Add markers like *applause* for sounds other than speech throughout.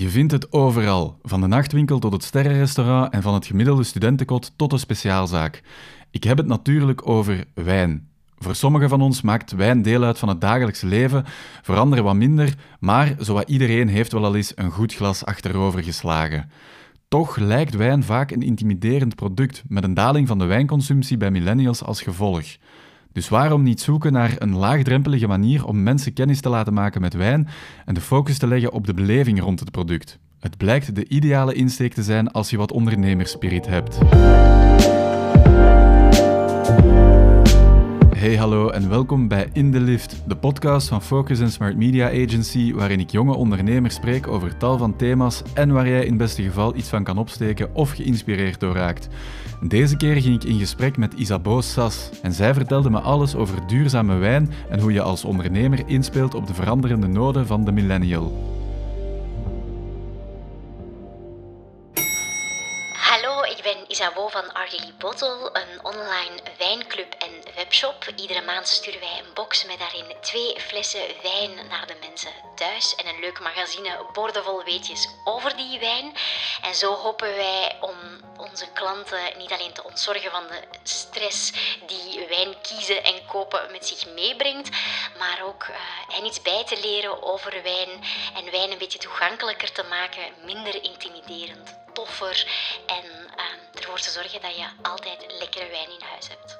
Je vindt het overal, van de nachtwinkel tot het sterrenrestaurant en van het gemiddelde studentenkot tot de speciaalzaak. Ik heb het natuurlijk over wijn. Voor sommigen van ons maakt wijn deel uit van het dagelijkse leven, voor anderen wat minder, maar zowat iedereen heeft wel al eens een goed glas achterover geslagen. Toch lijkt wijn vaak een intimiderend product, met een daling van de wijnconsumptie bij millennials als gevolg. Dus waarom niet zoeken naar een laagdrempelige manier om mensen kennis te laten maken met wijn en de focus te leggen op de beleving rond het product? Het blijkt de ideale insteek te zijn als je wat ondernemerspirit hebt. Hey hallo en welkom bij In the Lift, de podcast van Focus and Smart Media Agency, waarin ik jonge ondernemers spreek over tal van thema's en waar jij in beste geval iets van kan opsteken of geïnspireerd door raakt. Deze keer ging ik in gesprek met Isabeau Sas en zij vertelde me alles over duurzame wijn en hoe je als ondernemer inspeelt op de veranderende noden van de millennial. Van Argely Bottle, een online wijnclub en webshop. Iedere maand sturen wij een box met daarin twee flessen wijn naar de mensen thuis en een leuk magazine boordevol weetjes over die wijn. En zo hopen wij om onze klanten niet alleen te ontzorgen van de stress die wijn kiezen en kopen met zich meebrengt, maar ook uh, hen iets bij te leren over wijn en wijn een beetje toegankelijker te maken, minder intimiderend, toffer en uh, ervoor te zorgen dat je altijd lekkere wijn in huis hebt.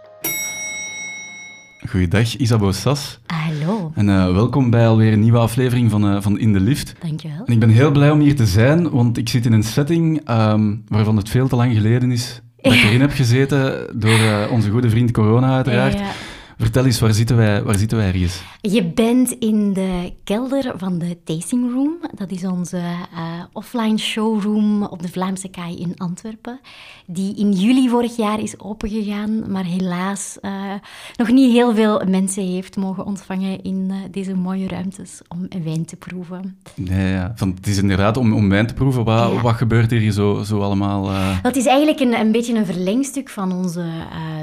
Goeiedag, Isabeau Sas. Hallo. En uh, welkom bij alweer een nieuwe aflevering van, uh, van In de Lift. Dankjewel. En ik ben heel blij om hier te zijn, want ik zit in een setting um, waarvan het veel te lang geleden is dat ik erin heb gezeten, door uh, onze goede vriend Corona uiteraard. Ja, ja. Vertel eens, waar zitten wij, waar zitten wij ergens? Je bent in de kelder van de Tasting Room. Dat is onze uh, offline showroom op de Vlaamse Kaai in Antwerpen. Die in juli vorig jaar is opengegaan, maar helaas uh, nog niet heel veel mensen heeft mogen ontvangen in uh, deze mooie ruimtes om wijn te proeven. Nee, ja. Van, het is inderdaad om, om wijn te proeven. Wat, ja. wat gebeurt hier zo, zo allemaal? Dat is eigenlijk een, een beetje een verlengstuk van onze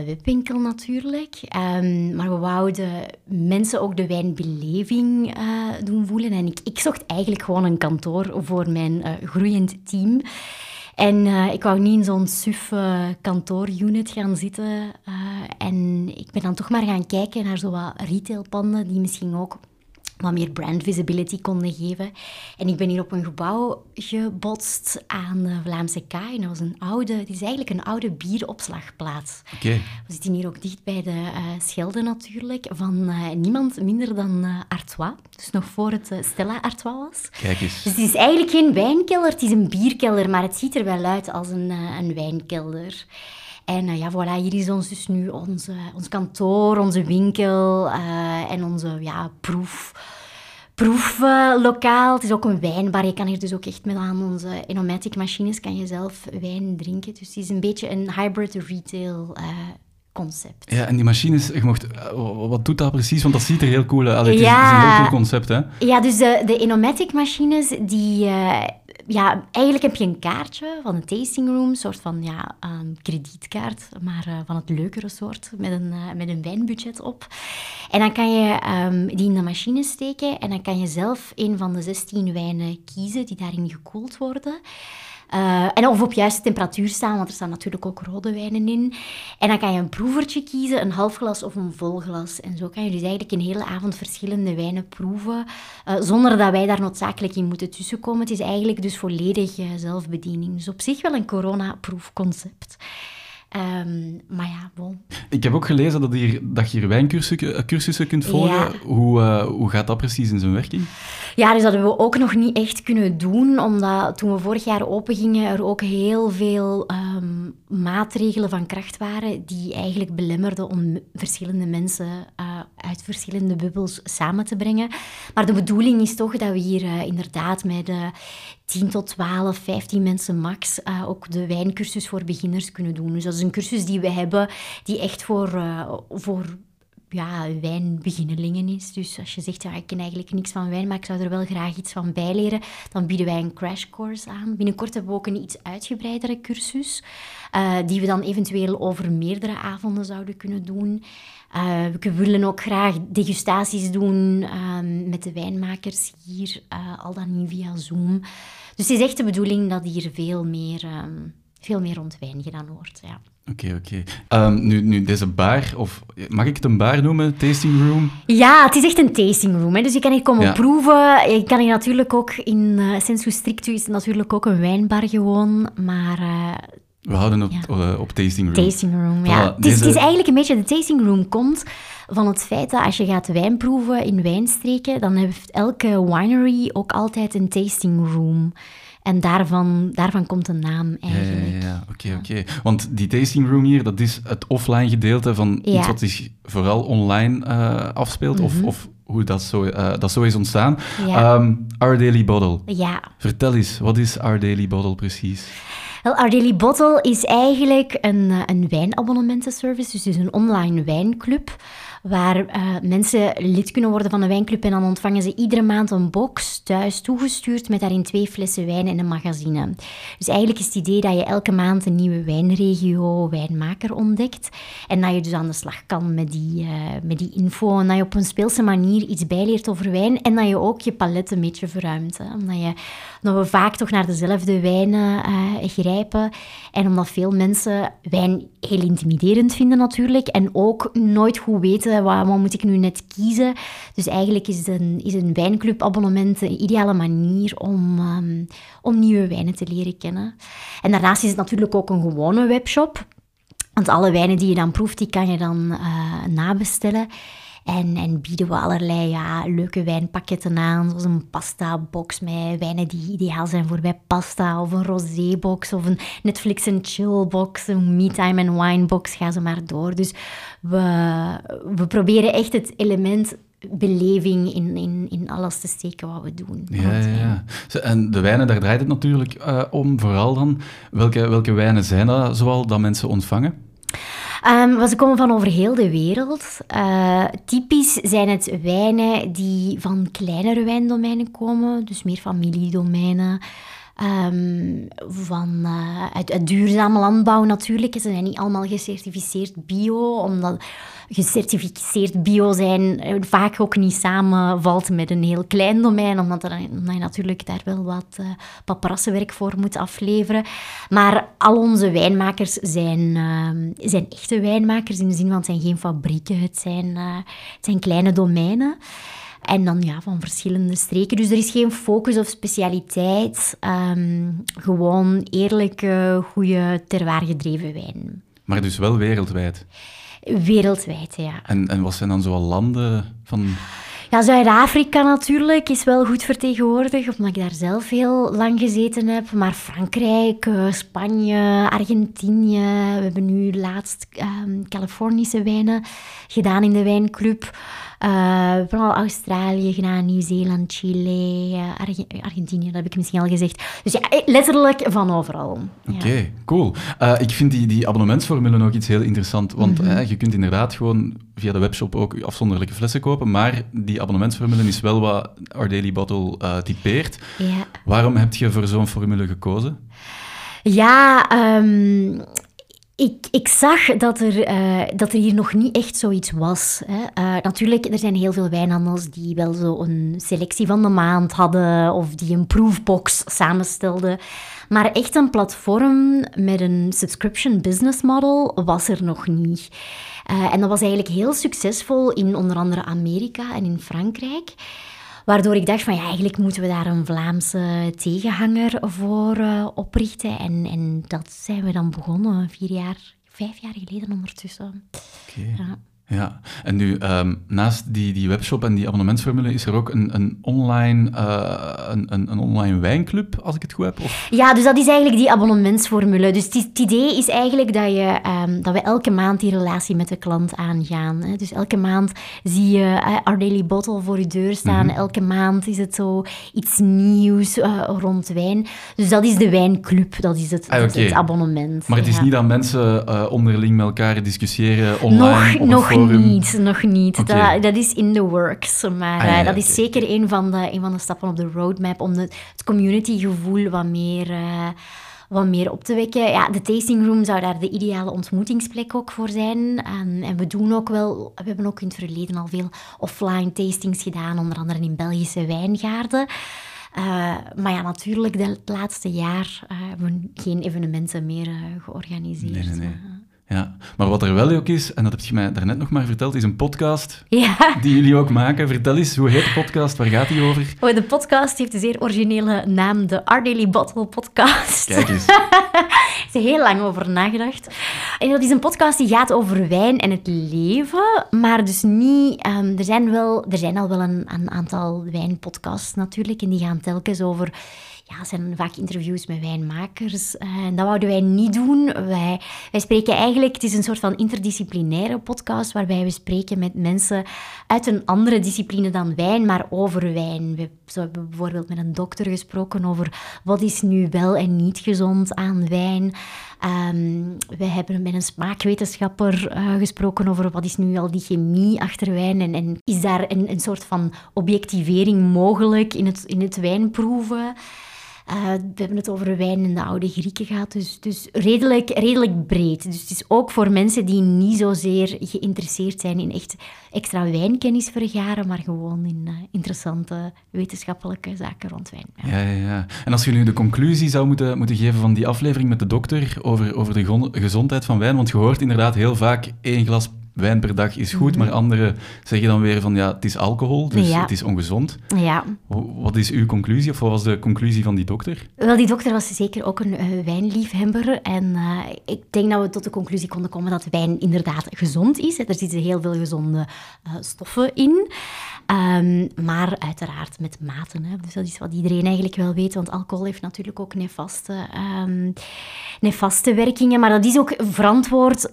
webwinkel natuurlijk. Um, maar we wouden mensen ook de wijnbeleving uh, doen voelen. En ik, zocht eigenlijk gewoon een kantoor voor mijn uh, groeiend team. En uh, ik wou niet in zo'n suf kantoorunit gaan zitten. en ik ben dan toch maar gaan kijken naar zo wat retailpanden die misschien ook wat meer brand visibility konden geven. En ik ben hier op een gebouw gebotst aan de Vlaamse Kaai. Dat was een oude, het is eigenlijk een oude bieropslagplaats. Okay. We zitten hier ook dicht bij de uh, Schelde natuurlijk, van uh, niemand minder dan uh, Artois. Dus nog voor het Stella Artois was. Kijk eens. Dus het is eigenlijk geen wijnkelder, het is een bierkelder, maar het ziet er wel uit als een, een wijnkelder. En uh, ja, voilà, hier is ons dus nu onze, ons kantoor, onze winkel uh, en onze ja, proef, proeflokaal. Het is ook een wijnbar. Je kan hier dus ook echt met aan onze Enomatic machines kan je zelf wijn drinken. Dus het is een beetje een hybrid retail concept. Ja, en die machines, je mocht, wat doet dat precies? Want dat ziet er heel cool uit. Het, ja, is, het is een heel cool concept, hè? Ja, dus de, de Enomatic machines, die... Uh, ja, eigenlijk heb je een kaartje van een tasting room, een soort van ja, kredietkaart, maar uh, van het leukere soort, met een, uh, met een wijnbudget op. En dan kan je um, die in de machine steken en dan kan je zelf een van de 16 wijnen kiezen die daarin gekoeld worden. Uh, en of op juiste temperatuur staan, want er staan natuurlijk ook rode wijnen in. En dan kan je een proevertje kiezen, een half glas of een vol glas. En zo kan je dus eigenlijk een hele avond verschillende wijnen proeven, uh, zonder dat wij daar noodzakelijk in moeten tussenkomen. Het is eigenlijk dus volledig uh, zelfbediening. Dus op zich wel een corona-proefconcept. Um, maar ja, bon. Ik heb ook gelezen dat, hier, dat je hier wijncursussen cursussen kunt volgen. Ja. Hoe, hoe gaat dat precies in zijn werking? Ja, dus dat hebben we ook nog niet echt kunnen doen, omdat toen we vorig jaar opengingen er ook heel veel um, maatregelen van kracht waren die eigenlijk belemmerden om verschillende mensen uh, uit verschillende bubbels samen te brengen. Maar de bedoeling is toch dat we hier uh, inderdaad met 10 tot 12, 15 mensen max ook de wijncursus voor beginners kunnen doen. Dus dat is een cursus die we hebben die echt voor, voor ja, wijnbeginnelingen is. Dus als je zegt, ja, ik ken eigenlijk niks van wijn, maar ik zou er wel graag iets van bijleren, dan bieden wij een crash course aan. Binnenkort hebben we ook een iets uitgebreidere cursus, uh, die we dan eventueel over meerdere avonden zouden kunnen doen. Uh, we willen ook graag degustaties doen uh, met de wijnmakers hier, al dan niet via Zoom. Dus het is echt de bedoeling dat hier veel meer, ehm, veel meer rond wijn gedaan wordt. Ja. Oké, oké. Ehm, nu, nu, deze bar, of mag ik het een bar noemen? Tasting room? Ja, het is echt een tasting room. Hè. Dus je kan hier komen Ja. proeven. Je kan hier natuurlijk ook in uh, Sensu Stricto is het natuurlijk ook een wijnbar gewoon. Maar eh, We houden het Ja. eh, op tasting room. tasting room, ja. Voilà, het, is, het is eigenlijk een beetje, de tasting room komt van het feit dat als je gaat wijn proeven in wijnstreken, dan heeft elke winery ook altijd een tasting room. En daarvan, daarvan komt de naam eigenlijk. ja, ja. oké, oké. Want die tasting room hier, dat is het offline gedeelte van iets wat zich vooral online eh, afspeelt, of, of hoe dat zo, eh, dat zo is ontstaan. Mhm. Ja. Ehm, Our Daily Bottle. Ja, Vertel eens, wat is Our Daily Bottle precies? Wel, Our Daily Bottle is eigenlijk een, eh, een wijnabonnementenservice, dus het is een online wijnclub waar eh, mensen lid kunnen worden van de wijnclub en dan ontvangen ze iedere maand een box thuis toegestuurd met daarin twee flessen wijn en een magazine. Dus eigenlijk is het idee dat je elke maand een nieuwe wijnregio, wijnmaker ontdekt en dat je dus aan de slag kan met die, eh, met die info en dat je op een speelse manier iets bijleert over wijn en dat je ook je palet een beetje verruimt. Omdat, je, omdat we vaak toch naar dezelfde wijnen eh, grijpen en omdat veel mensen wijn heel intimiderend vinden natuurlijk en ook nooit goed weten wat, moet ik nu net kiezen. Dus eigenlijk is een, is een wijnclubabonnement een ideale manier om, ehm, om nieuwe wijnen te leren kennen. En daarnaast is het natuurlijk ook een gewone webshop. Want alle wijnen die je dan proeft, die kan je dan eh, nabestellen. En, en bieden we allerlei ja, leuke wijnpakketten aan, zoals een pasta-box met wijnen die ideaal zijn voor bij pasta, of een rosé-box, of een Netflix en chill-box, een me-time en wine-box, ga ze maar door. Dus we, we proberen echt het element beleving in, in, in alles te steken wat we doen. Ja, ja, ja. En de wijnen, daar draait het natuurlijk eh, om, vooral dan. Welke, welke wijnen zijn dat zoal dat mensen ontvangen? Wel, ze komen van over heel de wereld. Eh, typisch zijn het wijnen die van kleinere wijndomeinen komen, dus meer familiedomeinen. Ehm, van, eh, uit, duurzame landbouw natuurlijk. Ze zijn niet allemaal gecertificeerd bio, omdat gecertificeerd bio zijn eh, vaak ook niet samenvalt met een heel klein domein, omdat, er, je natuurlijk daar wel wat uh, voor moet afleveren. Maar al onze wijnmakers zijn, uh, zijn echte wijnmakers, in de zin van het zijn geen fabrieken, het zijn, uh, het zijn kleine domeinen. En dan ja, van verschillende streken. Dus er is geen focus of specialiteit. Um, gewoon eerlijke, goede, terwaar gedreven wijn. Maar dus wel wereldwijd? Wereldwijd, ja. En, en wat zijn dan zoal landen van... Ja, Zuid-Afrika natuurlijk is wel goed vertegenwoordigd, omdat ik daar zelf heel lang gezeten heb. Maar Frankrijk, uh, Spanje, Argentinië. We hebben nu laatst um, Californische wijnen gedaan in de wijnclub. Uh, we hebben al Australië gedaan, Nieuw-Zeeland, Chile, uh, Arge Argentinië, dat heb ik misschien al gezegd. Dus ja, letterlijk van overal. Oké, okay, ja. cool. Uh, ik vind die, die abonnementsformule ook iets heel interessant, want mm -hmm. je kunt inderdaad gewoon via de webshop ook afzonderlijke flessen kopen, maar die abonnementsformule is wel wat Our Daily Bottle typeert. Ja. Waarom heb je voor zo'n formule gekozen? Ja, um, ik, ik zag dat er, uh, dat er hier nog niet echt zoiets was. Hè. Uh, natuurlijk, er zijn heel veel wijnhandels die wel zo een selectie van de maand hadden of die een proefbox samenstelden. Maar echt een platform met een subscription business model was er nog niet. Uh, en dat was eigenlijk heel succesvol in onder andere Amerika en in Frankrijk. Waardoor ik dacht van ja, eigenlijk moeten we daar een Vlaamse tegenhanger voor uh, oprichten. En, en dat zijn we dan begonnen, vier jaar, vijf jaar geleden ondertussen. Okay. Ja. Ja, en nu um, naast die, die webshop en die abonnementsformule is er ook een, een, online, uh, een, een, een, online wijnclub, als ik het goed heb? Of? Ja, dus dat is eigenlijk die abonnementsformule. Dus het idee is eigenlijk dat, je, um, dat we elke maand die relatie met de klant aangaan. Hè. Dus elke maand zie je uh, Our Daily Bottle voor je deur staan. Mm -hmm. Elke maand is het zo iets nieuws uh, rond wijn. Dus dat is de wijnclub, dat is het, ah, okay. het abonnement. Maar het is ja. niet dat mensen onderling met elkaar discussiëren online nog, nog forum. niet, nog niet. Okay. Dat, dat, is in the works. Maar Ah, ja, uh, dat is zeker een van, de, een van de stappen op de roadmap om de, het communitygevoel wat meer, uh, wat meer op te wekken. Ja, de tasting room zou daar de ideale ontmoetingsplek ook voor zijn. En, en we doen ook wel, we hebben ook in het verleden al veel offline tastings gedaan, onder andere in Belgische wijngaarden. maar ja, natuurlijk, het laatste jaar hebben we geen evenementen meer georganiseerd. Nee, nee, nee. Ja, maar wat er wel ook is, en dat heb je mij daarnet nog maar verteld, is een podcast ja. die jullie ook maken. Vertel eens, hoe heet de podcast? Waar gaat die over? Oh, de podcast heeft een zeer originele naam, de Our Daily Bottle Podcast. Kijk eens. *laughs* er is heel lang over nagedacht. En dat is een podcast die gaat over wijn en het leven, maar dus niet... Um, er, zijn wel, er zijn al wel een, een aantal wijnpodcasts natuurlijk, en die gaan telkens over ja, zijn vaak interviews met wijnmakers. Eh, dat wouden wij niet doen. Wij, wij spreken eigenlijk, het is een soort van interdisciplinaire podcast waarbij we spreken met mensen uit een andere discipline dan wijn, maar over wijn. We zo hebben bijvoorbeeld met een dokter gesproken over wat is nu wel en niet gezond aan wijn. Um, we hebben met een smaakwetenschapper uh, gesproken over wat is nu al die chemie achter wijn en, en is daar een, een soort van objectivering mogelijk in het, in het wijnproeven. Uh, we hebben het over wijn in de oude Grieken gehad, dus, dus redelijk, redelijk breed. Dus het is ook voor mensen die niet zozeer geïnteresseerd zijn in echt extra wijnkennis vergaren, maar gewoon in uh, interessante wetenschappelijke zaken rond wijn. Ja. Ja, ja, En als je nu de conclusie zou moeten, moeten geven van die aflevering met de dokter over, over de gezondheid van wijn, want je hoort inderdaad heel vaak één glas wijn per dag is goed, mhm. maar anderen zeggen dan weer van ja, het is alcohol, dus het is ongezond. Ja. Wat is uw conclusie, of wat was de conclusie van die dokter? Wel, die dokter was zeker ook een uh, wijnliefhebber en uh, ik denk dat we tot de conclusie konden komen dat wijn inderdaad gezond is. Er zitten heel veel gezonde uh, stoffen in. Um, maar uiteraard met maten. Hè. Dus dat is wat iedereen eigenlijk wel weet, want alcohol heeft natuurlijk ook nefaste, um, nefaste werkingen. Maar dat is ook verantwoord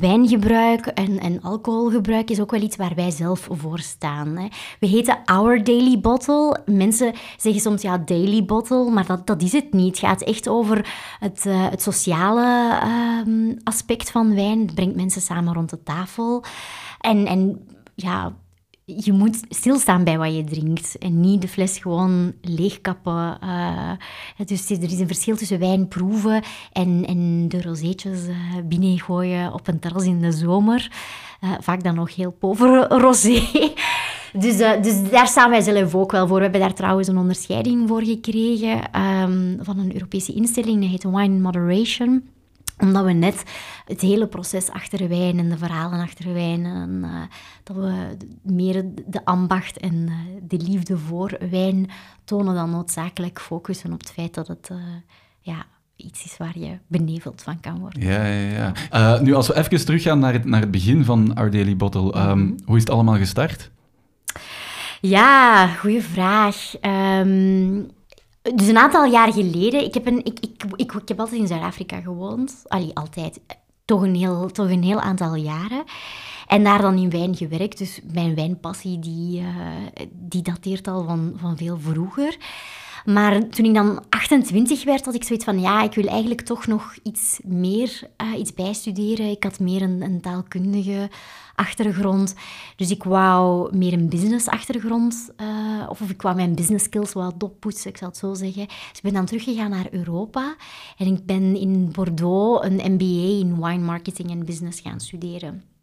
Wijngebruik en, en alcoholgebruik is ook wel iets waar wij zelf voor staan. Hè. We heten Our Daily Bottle. Mensen zeggen soms ja, Daily Bottle, maar dat, dat is het niet. Het gaat echt over het, uh, het sociale uh, aspect van wijn. Het brengt mensen samen rond de tafel. En, en ja, je moet stilstaan bij wat je drinkt en niet de fles gewoon leegkappen. Uh, dus er is een verschil tussen wijn proeven en, en de rozeetjes uh, binnengooien op een terras in de zomer. Uh, vaak dan nog heel pover rosé. *laughs* dus, dus daar staan wij zelf ook wel voor. We hebben daar trouwens een onderscheiding voor gekregen um, van een Europese instelling, die heet Wine Moderation omdat we net het hele proces achter wijn en de verhalen achter wijn, en, uh, dat we meer de ambacht en uh, de liefde voor wijn tonen dan noodzakelijk focussen op het feit dat het uh, ja, iets is waar je beneveld van kan worden. Ja, ja, ja. nu, als we even teruggaan naar het, naar het begin van Our Daily Bottle, um, hoe is het allemaal gestart? Ja, goede vraag. Um, dus een aantal jaar geleden, ik heb, een, ik, ik, ik, ik heb altijd in Zuid-Afrika gewoond. Allee, altijd. Toch een, heel, toch een heel aantal jaren. En daar dan in wijn gewerkt. Dus mijn wijnpassie, die, uh, die dateert al van, van veel vroeger. Maar toen ik dan 28 werd, had ik zoiets van, ja, ik wil eigenlijk toch nog iets meer, uh, iets bijstuderen. Ik had meer een, een taalkundige achtergrond. Dus ik wou meer een business-achtergrond, uh, of, ik wou mijn business skills wat oppoetsen, ik zal het zo zeggen. Dus ik ben dan teruggegaan naar Europa en ik ben in Bordeaux een MBA in wine marketing en business gaan studeren.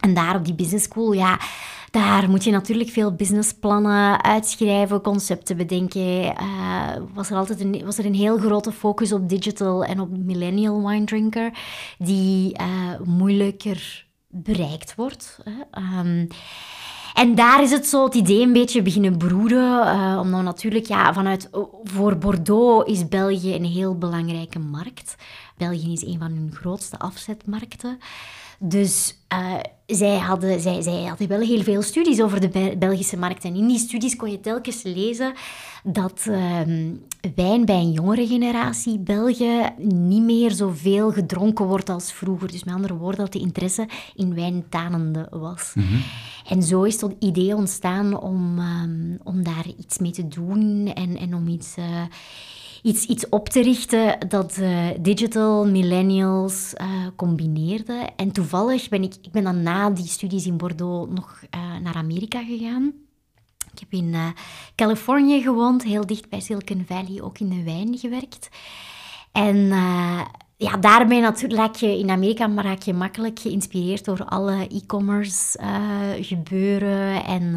En daar op die business school, ja, daar moet je natuurlijk veel businessplannen uitschrijven, concepten bedenken. Uh, was, er altijd een, was er een heel grote focus op digital en op millennial wine drinker, die uh, moeilijker bereikt wordt. Um, en daar is het zo het idee een beetje beginnen broeden. Uh, omdat natuurlijk, ja, vanuit, voor Bordeaux is België een heel belangrijke markt. België is een van hun grootste afzetmarkten. Dus zij, hadden, zij, zij hadden wel heel veel studies over de Belgische markt. En in die studies kon je telkens lezen dat uh, wijn bij een jongere generatie België niet meer zoveel gedronken wordt als vroeger. Dus met andere woorden, dat de interesse in wijn tanende was. Mm -hmm. En zo is het idee ontstaan om, um, om daar iets mee te doen en, en om iets... Uh, iets, iets op te richten dat uh, digital millennials uh, combineerde. En toevallig ben ik, ik ben dan na die studies in Bordeaux nog uh, naar Amerika gegaan. Ik heb in Californië gewoond, heel dicht bij Silicon Valley, ook in de wijn gewerkt. En ja, daarmee natuurlijk je in Amerika maar je makkelijk geïnspireerd door alle e-commerce gebeuren. En,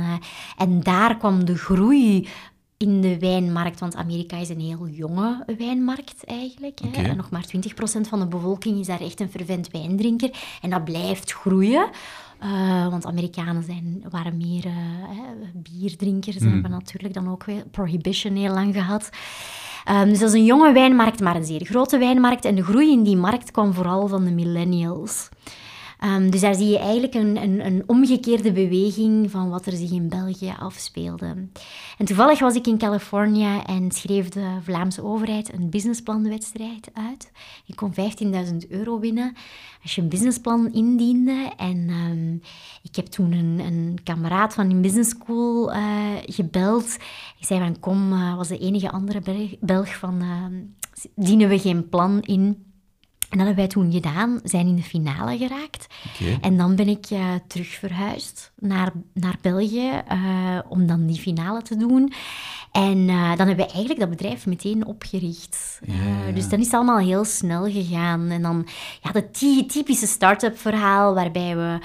en daar kwam de groei in de wijnmarkt, want Amerika is een heel jonge wijnmarkt eigenlijk. Hè. Nog maar 20% van de bevolking is daar echt een fervent wijndrinker. En dat blijft groeien. Uh, want Amerikanen zijn, waren meer uh, bierdrinkers. Mm. hebben natuurlijk dan ook weer prohibition heel lang gehad. Um, dus dat is een jonge wijnmarkt, maar een zeer grote wijnmarkt. En de groei in die markt kwam vooral van de millennials. Um, dus daar zie je eigenlijk een, een, een, omgekeerde beweging van wat er zich in België afspeelde. En toevallig was ik in Californië en schreef de Vlaamse overheid een businessplanwedstrijd uit. Je kon 15.000 euro winnen als je een businessplan indiende. En um, ik heb toen een, een kameraad van een business school uh, gebeld. Ik zei van kom, uh, was de enige andere Belg van uh, dienen we geen plan in en dat hebben wij toen gedaan, zijn in de finale geraakt. Okay. En dan ben ik uh, terug verhuisd naar, naar België uh, om dan die finale te doen. En uh, dan hebben we eigenlijk dat bedrijf meteen opgericht. Ja, ja, ja. Dus dan is het allemaal heel snel gegaan. En dan ja, dat typische start-up verhaal waarbij we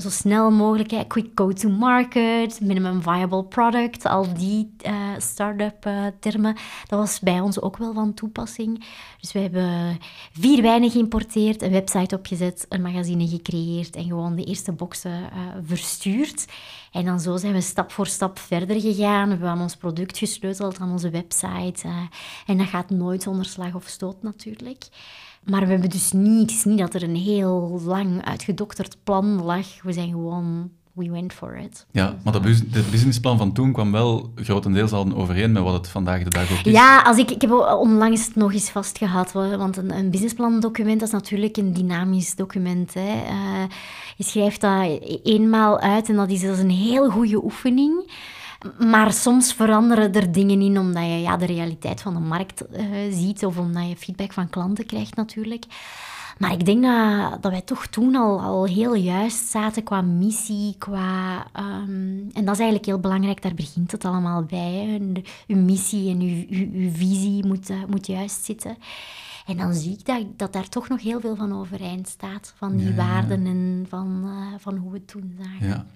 zo snel mogelijk, quick go-to-market, minimum viable product, al die start-up termen, dat was bij ons ook wel van toepassing. Dus we hebben vier wijnen geïmporteerd, een website opgezet, een magazine gecreëerd en gewoon de eerste boxen uh, verstuurd. En dan zo zijn we stap voor stap verder gegaan. We hebben ons product gesleuteld aan onze website. Uh, en dat gaat nooit zonder slag of stoot natuurlijk. Maar we hebben dus niet, het is niet dat er een heel lang uitgedokterd plan lag. We zijn gewoon we went for it. Ja, maar dat het businessplan van toen kwam wel grotendeels al overeen met wat het vandaag de dag ook is. Ja, als ik, ik heb onlangs nog eens vastgehad, want een, een businessplandocument dat is natuurlijk een dynamisch document. Hè. Uh, je schrijft dat eenmaal uit en dat is, dat is een heel goede oefening. Maar soms veranderen er dingen in omdat je ja, de realiteit van de markt uh, ziet of omdat je feedback van klanten krijgt natuurlijk. Maar ik denk dat, dat wij toch toen al, al heel juist zaten qua missie, qua... Um, en dat is eigenlijk heel belangrijk, daar begint het allemaal bij. Uw missie en uw, uw, uw visie moet, uh, moet juist zitten. En dan zie ik dat, dat daar toch nog heel veel van overeind staat. Van die ja. waarden en van, uh, van hoe we het toen zagen. Ja.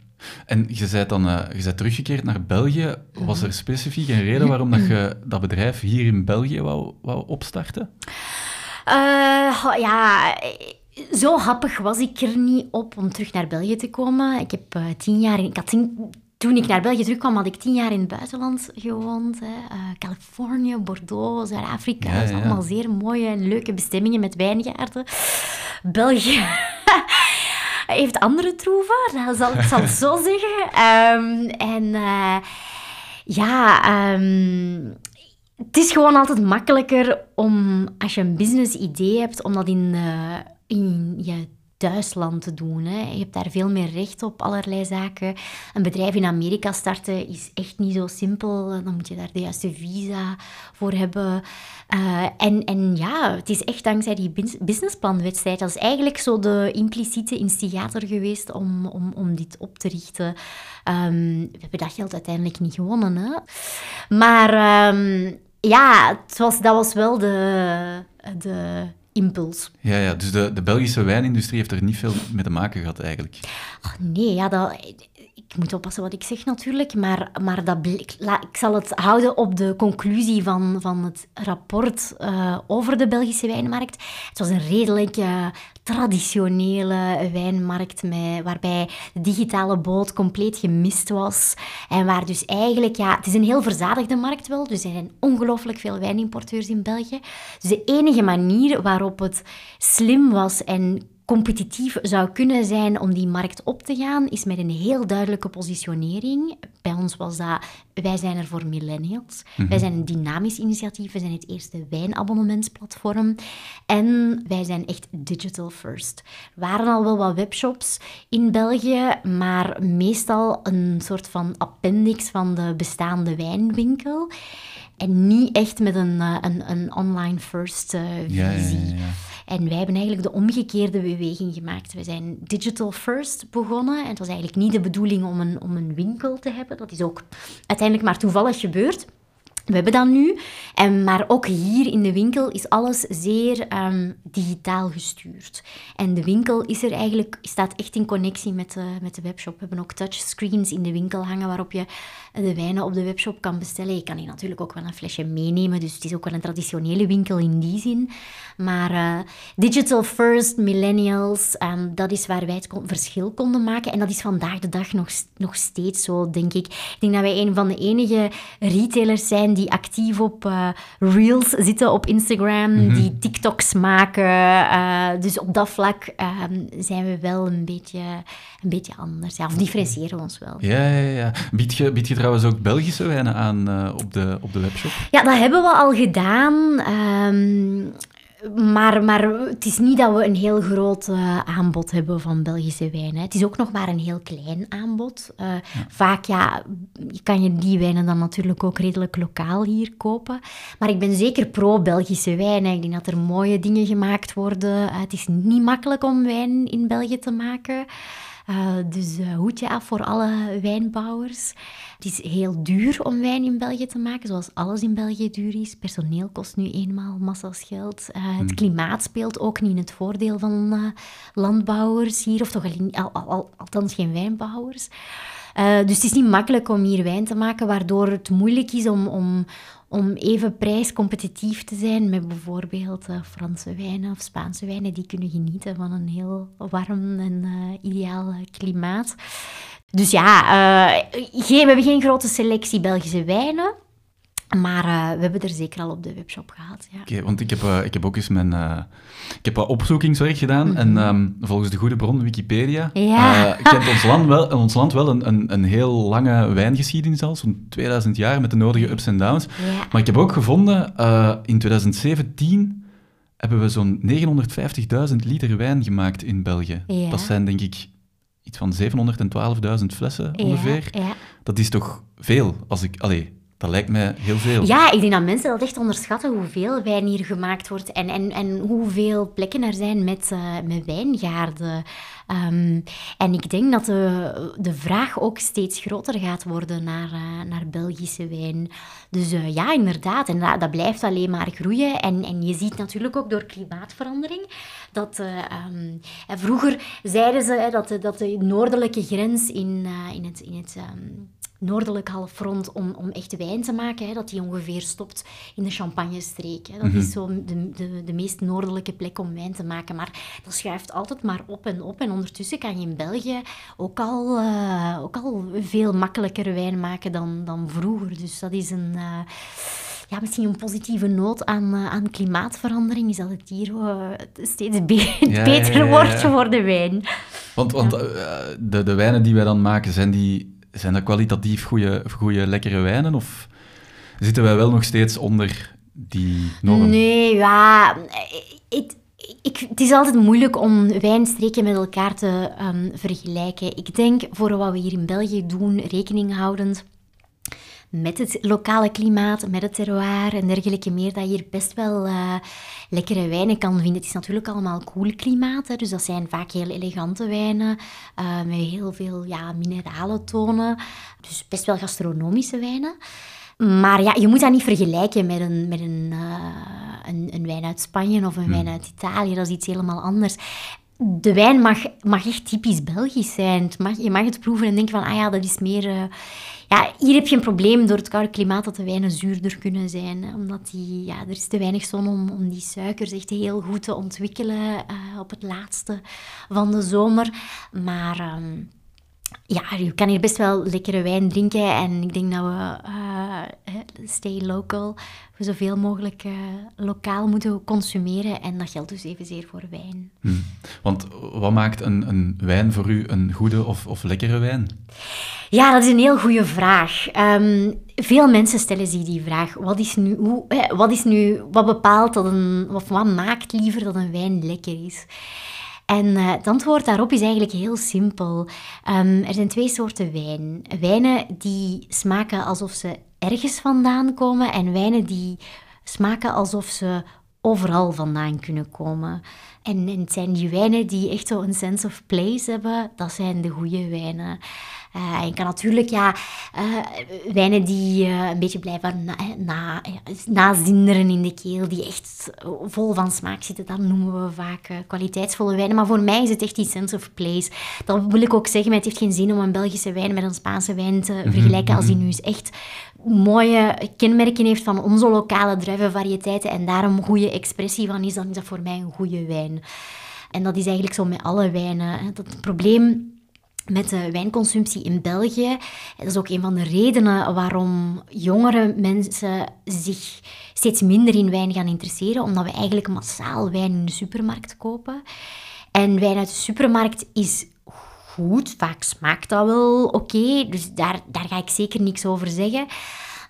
En je bent dan uh, je bent teruggekeerd naar België. Was er specifiek een reden waarom dat je *laughs* dat bedrijf hier in België wou, wou opstarten? Uh, ja, zo happig was ik er niet op om terug naar België te komen. Ik heb uh, tien jaar... In, ik had tien, toen ik naar België terugkwam, had ik tien jaar in het buitenland gewoond. Hè. Uh, Californië, Bordeaux, Zuid-Afrika. Ja, Dat is ja. allemaal zeer mooie en leuke bestemmingen met wijngaarden. België... *laughs* heeft andere troeven, dat zal ik zal het zo *laughs* zeggen. Um, en uh, ja, um, het is gewoon altijd makkelijker om, als je een business idee hebt, om dat in, uh, in je thuisland te doen. Hè. Je hebt daar veel meer recht op, allerlei zaken. Een bedrijf in Amerika starten is echt niet zo simpel. Dan moet je daar de juiste visa voor hebben. Uh, en, en ja, het is echt dankzij die businessplanwedstrijd. Dat is eigenlijk zo de impliciete instigator geweest om, om, om dit op te richten. Um, we hebben dat geld uiteindelijk niet gewonnen. Hè. Maar um, ja, dat was wel de... de impuls. Ja, ja dus de, de Belgische wijnindustrie heeft er niet veel mee te maken gehad eigenlijk. Oh, nee, ja, dat, ik moet oppassen wat ik zeg natuurlijk, maar, maar dat, ik, zal het houden op de conclusie van, van het rapport uh, over de Belgische wijnmarkt. Het was een redelijk traditionele wijnmarkt met, waarbij de digitale boot compleet gemist was. En waar dus eigenlijk, ja, het is een heel verzadigde markt wel, dus er zijn ongelooflijk veel wijnimporteurs in België. Dus de enige manier waarop het slim was en competitief zou kunnen zijn om die markt op te gaan, is met een heel duidelijke positionering. Bij ons was dat, wij zijn er voor millennials. Mm-hmm. Wij zijn een dynamisch initiatief. We zijn het eerste wijnabonnementsplatform. En wij zijn echt digital first. Er waren al wel wat webshops in België, maar meestal een soort van appendix van de bestaande wijnwinkel. En niet echt met een, een, een online first uh, visie. Ja, ja, ja, en wij hebben eigenlijk de omgekeerde beweging gemaakt. We zijn digital first begonnen. En het was eigenlijk niet de bedoeling om een, om een winkel te hebben. Dat is ook uiteindelijk maar toevallig gebeurd. We hebben dat nu, en, maar ook hier in de winkel is alles zeer ehm, digitaal gestuurd. En de winkel is er eigenlijk, staat echt in connectie met de, met de webshop. We hebben ook touchscreens in de winkel hangen waarop je de wijnen op de webshop kan bestellen. Je kan hier natuurlijk ook wel een flesje meenemen, dus het is ook wel een traditionele winkel in die zin. Maar uh, digital first, millennials, um, dat is waar wij het verschil konden maken. En dat is vandaag de dag nog, nog steeds zo, denk ik. Ik denk dat wij een van de enige retailers zijn die actief op uh, reels zitten op Instagram, mhm. die TikToks maken. Uh, dus op dat vlak ehm, zijn we wel een beetje, een beetje anders. Ja, of differentiëren we ons wel. Ja, ja, ja. Bied je, bied je trouwens ook Belgische wijnen aan op, de, op de webshop? Ja, dat hebben we al gedaan. Um, maar, maar het is niet dat we een heel groot uh, aanbod hebben van Belgische wijnen. Het is ook nog maar een heel klein aanbod. Uh, Vaak ja, kan je die wijnen dan natuurlijk ook redelijk lokaal hier kopen. Maar ik ben zeker pro-Belgische wijnen. Ik denk dat er mooie dingen gemaakt worden. Uh, het is niet makkelijk om wijn in België te maken. Uh, dus uh, hoedje af voor alle wijnbouwers. Het is heel duur om wijn in België te maken, zoals alles in België duur is. Personeel kost nu eenmaal massa's geld. Uh, het hmm. klimaat speelt ook niet in het voordeel van landbouwers hier, of toch al, al, al, althans geen wijnbouwers. dus het is niet makkelijk om hier wijn te maken, waardoor het moeilijk is om, om, om even prijscompetitief te zijn met bijvoorbeeld uh, Franse wijnen of Spaanse wijnen. Die kunnen genieten van een heel warm en uh, ideaal klimaat. Dus ja, uh, geen, we hebben geen grote selectie Belgische wijnen. Maar uh, we hebben er zeker al op de webshop gehad. Ja. Oké, want ik heb, uh, ik heb ook eens mijn... Uh, ik heb wat opzoekingswerk gedaan mm -hmm. en um, volgens de goede bron Wikipedia ja. kent ons land wel, ons land wel een, een, een heel lange wijngeschiedenis al, zo'n 2000 jaar met de nodige ups en downs. Ja. Maar ik heb ook gevonden, in 2017 hebben we zo'n 950.000 liter wijn gemaakt in België. Ja. Dat zijn denk ik iets van 712.000 flessen ongeveer. Dat is toch veel, als ik... Allee, dat lijkt mij heel veel. Ja, ik denk dat mensen dat echt onderschatten hoeveel wijn hier gemaakt wordt en, en, en hoeveel plekken er zijn met, uh, met wijngaarden. Um, en ik denk dat de, de vraag ook steeds groter gaat worden naar, uh, naar Belgische wijn. Dus uh, ja, inderdaad. En dat, dat, blijft alleen maar groeien. En, en je ziet natuurlijk ook door klimaatverandering dat... Um, vroeger zeiden ze dat, de, dat de noordelijke grens in, in het... In het um, noordelijk halfrond om, om echt wijn te maken, hè, dat die ongeveer stopt in de Champagne-streek. Dat mm is zo de, de, de meest noordelijke plek om wijn te maken. Maar dat schuift altijd maar op en op. En ondertussen kan je in België ook al, uh, ook al veel makkelijker wijn maken dan, dan vroeger. Dus dat is een... Uh, ja, misschien een positieve noot aan, uh, aan klimaatverandering is dat het hier uh, steeds be ja, beter ja, ja, wordt voor de wijn. Want, want uh, de, de wijnen die wij dan maken, zijn die zijn dat kwalitatief goede, goede lekkere wijnen? Of zitten wij wel nog steeds onder die norm? Nee, ja... Het, is altijd moeilijk om wijnstreken met elkaar te um, vergelijken. Ik denk, voor wat we hier in België doen, rekening houdend met het lokale klimaat, met het terroir en dergelijke meer, dat je hier best wel uh, lekkere wijnen kan vinden. Het is natuurlijk allemaal koel klimaat, hè, dus dat zijn vaak heel elegante wijnen uh, met heel veel ja, mineralen tonen. Dus best wel gastronomische wijnen. Maar ja, je moet dat niet vergelijken met een, met een, uh, een, een, wijn uit Spanje of een hmm. wijn uit Italië. Dat is iets helemaal anders de wijn mag, mag echt typisch Belgisch zijn. mag, je mag het proeven en denken van, ah ja, dat is meer... Uh, ja, hier heb je een probleem door het koude klimaat dat de wijnen zuurder kunnen zijn. Omdat die, ja, er is te weinig zon om, om die suikers echt heel goed te ontwikkelen uh, op het laatste van de zomer. Maar... Um, ja, je kan hier best wel lekkere wijn drinken. En ik denk dat we uh, stay local, we zoveel mogelijk uh, lokaal moeten consumeren. En dat geldt dus evenzeer voor wijn. Hmm. Want wat maakt een, een wijn voor u een goede of, of lekkere wijn? Ja, dat is een heel goede vraag. Um, veel mensen stellen zich die vraag. Wat is nu, hoe, wat, is nu, wat bepaalt dat een, of wat maakt liever dat een wijn lekker is? En uh, het antwoord daarop is eigenlijk heel simpel. Um, er zijn twee soorten wijn. Wijnen die smaken alsof ze ergens vandaan komen en wijnen die smaken alsof ze overal vandaan kunnen komen. En, en het zijn die wijnen die echt zo een sense of place hebben, dat zijn de goede wijnen. Uh, je kan natuurlijk ja, wijnen die een beetje blijven na, na, nazinderen in de keel, die echt vol van smaak zitten, dat noemen we vaak kwaliteitsvolle wijnen. Maar voor mij is het echt die sense of place. Dat wil ik ook zeggen, maar het heeft geen zin om een Belgische wijn met een Spaanse wijn te mhm, vergelijken als die mhm. nu is echt mooie kenmerken heeft van onze lokale druivenvariëteiten en daar een goede expressie van is, dan is dat voor mij een goede wijn. En dat is eigenlijk zo met alle wijnen. Het probleem met de wijnconsumptie in België. Dat is ook een van de redenen waarom jongere mensen zich steeds minder in wijn gaan interesseren, omdat we eigenlijk massaal wijn in de supermarkt kopen. En wijn uit de supermarkt is goed, vaak smaakt dat wel oké, dus daar, daar ga ik zeker niks over zeggen.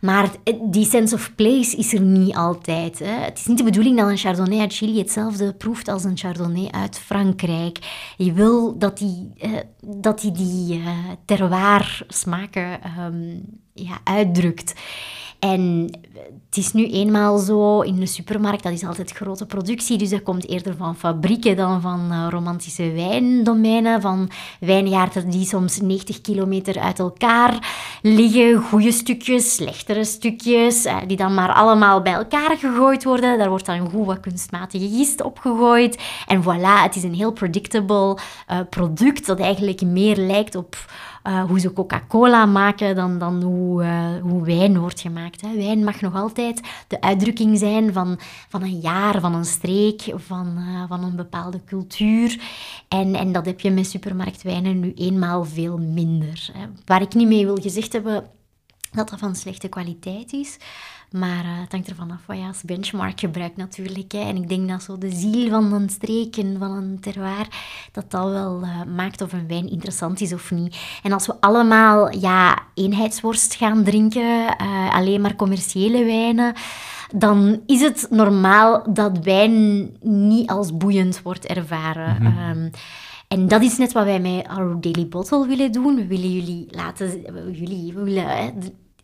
Maar die sense of place is er niet altijd. Hè. Het is niet de bedoeling dat een Chardonnay uit Chili hetzelfde proeft als een Chardonnay uit Frankrijk. Je wil dat die, eh, dat die, die uh, terroir smaken um, ja, uitdrukt. En het is nu eenmaal zo in de supermarkt, dat is altijd grote productie, dus dat komt eerder van fabrieken dan van uh, romantische wijndomeinen, van wijngaarden die soms 90 kilometer uit elkaar liggen, goede stukjes, slechtere stukjes, uh, die dan maar allemaal bij elkaar gegooid worden. Daar wordt dan goed wat kunstmatige gist opgegooid. En voilà, het is een heel predictable uh, product dat eigenlijk meer lijkt op uh, hoe ze Coca-Cola maken dan, dan hoe, uh, hoe wijn wordt gemaakt. Hè. Wijn mag nog altijd de uitdrukking zijn van, van een jaar, van een streek, van, uh, van een bepaalde cultuur. En, en dat heb je met supermarktwijnen nu eenmaal veel minder. Hè. Waar ik niet mee wil gezegd hebben dat dat van slechte kwaliteit is. Maar uh, het hangt ervan af wat je als benchmark gebruikt natuurlijk. Hè. En ik denk dat zo de ziel van een streek en van een terroir, dat dat wel uh, maakt of een wijn interessant is of niet. En als we allemaal ja, eenheidsworst gaan drinken, uh, alleen maar commerciële wijnen, dan is het normaal dat wijn niet als boeiend wordt ervaren. Mm -hmm. um, en dat is net wat wij met Our Daily Bottle willen doen. We willen jullie laten... Jullie, willen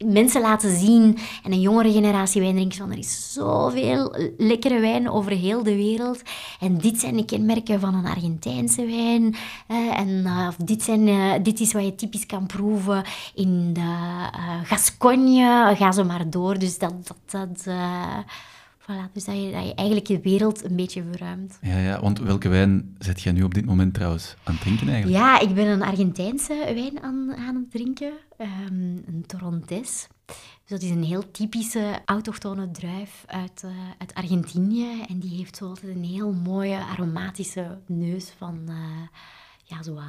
mensen laten zien en een jongere generatie wijndrinkers van er is zoveel lekkere wijn over heel de wereld. En dit zijn de kenmerken van een Argentijnse wijn. en uh, dit, zijn, uh, dit is wat je typisch kan proeven in de uh, Gascogne. Ga zo maar door. Dus dat... dat, dat Voilà, dus dat je, dat je eigenlijk je wereld een beetje verruimt. Ja, ja, want welke wijn zet jij nu op dit moment trouwens aan het drinken eigenlijk? Ja, ik ben een Argentijnse wijn aan, aan het drinken, um, een Torontes. Dus dat is een heel typische autochtone druif uit, uh, uit Argentinië. En die heeft zo altijd een heel mooie aromatische neus van uh, ja, zo uh,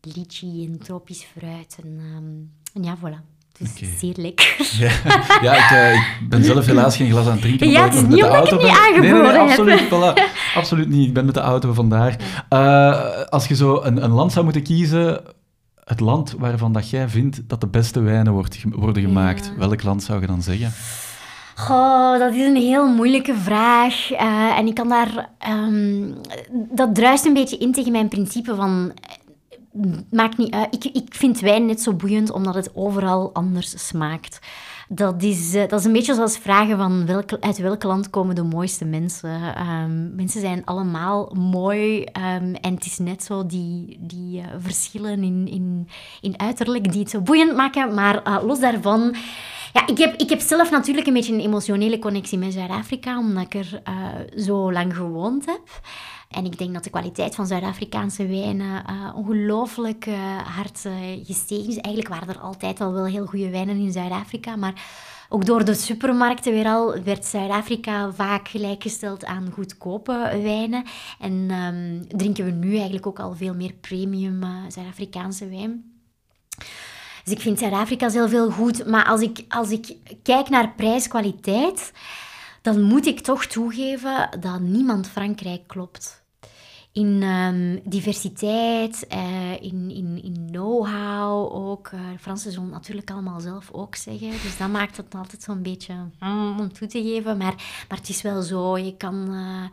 lychee en tropisch fruit. En, um, en ja, voilà. Het is zeer lekker. *laughs* Ja, ja ik, uh, ik, ben zelf helaas geen glas aan het drinken. Ja, het is niet omdat ik het niet aangeboden nee, nee, absoluut, voilà, absoluut niet. Ik ben met de auto vandaar. Uh, als je zo een, een, land zou moeten kiezen, het land waarvan dat jij vindt dat de beste wijnen wordt, worden gemaakt, ja. welk land zou je dan zeggen? Goh, dat is een heel moeilijke vraag. Uh, en ik kan daar... Um, dat druist een beetje in tegen mijn principe van maakt niet uit. Ik, ik vind wijn net zo boeiend omdat het overal anders smaakt. Dat is, uh, dat is een beetje zoals vragen van uit welk land komen de mooiste mensen. Um, mensen zijn allemaal mooi um, en het is net zo die, die uh, verschillen in, in, in uiterlijk die het zo boeiend maken. Maar uh, los daarvan... Ja, ik heb, ik heb zelf natuurlijk een beetje een emotionele connectie met Zuid-Afrika, omdat ik er zo lang gewoond heb. En ik denk dat de kwaliteit van Zuid-Afrikaanse wijnen uh, ongelooflijk uh, hard uh, gestegen is. Eigenlijk waren er altijd al wel heel goede wijnen in Zuid-Afrika, maar ook door de supermarkten weer al werd Zuid-Afrika vaak gelijkgesteld aan goedkope wijnen. En um, drinken we nu eigenlijk ook al veel meer premium Zuid-Afrikaanse wijn. Dus ik vind Zuid-Afrika heel veel goed. Maar als ik, als ik kijk naar prijs-kwaliteit, dan moet ik toch toegeven dat niemand Frankrijk klopt in um, diversiteit, uh, in, in, in know-how ook. Uh, Fransen zullen natuurlijk allemaal zelf ook zeggen. Dus dat maakt het altijd zo'n beetje mm, om toe te geven. Maar, maar het is wel zo, je kan... Uh,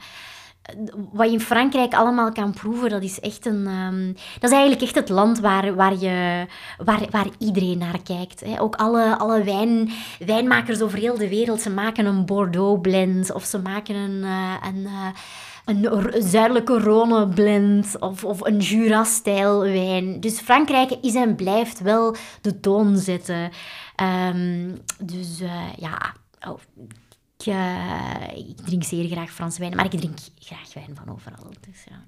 wat je in Frankrijk allemaal kan proeven, dat is echt een... ehm, dat is eigenlijk echt het land waar, waar, je, waar, waar iedereen naar kijkt. Hè. Ook alle, alle wijn, wijnmakers over heel de wereld, ze maken een Bordeaux blend of ze maken een... eh, een eh, een zuidelijke Rhône blend of, of een Jura-stijl wijn. Dus Frankrijk is en blijft wel de toon zetten. Ehm, dus eh, ja, oh, ik, eh, ik drink zeer graag Franse wijn, maar ik drink graag wijn van overal. Dus, ja.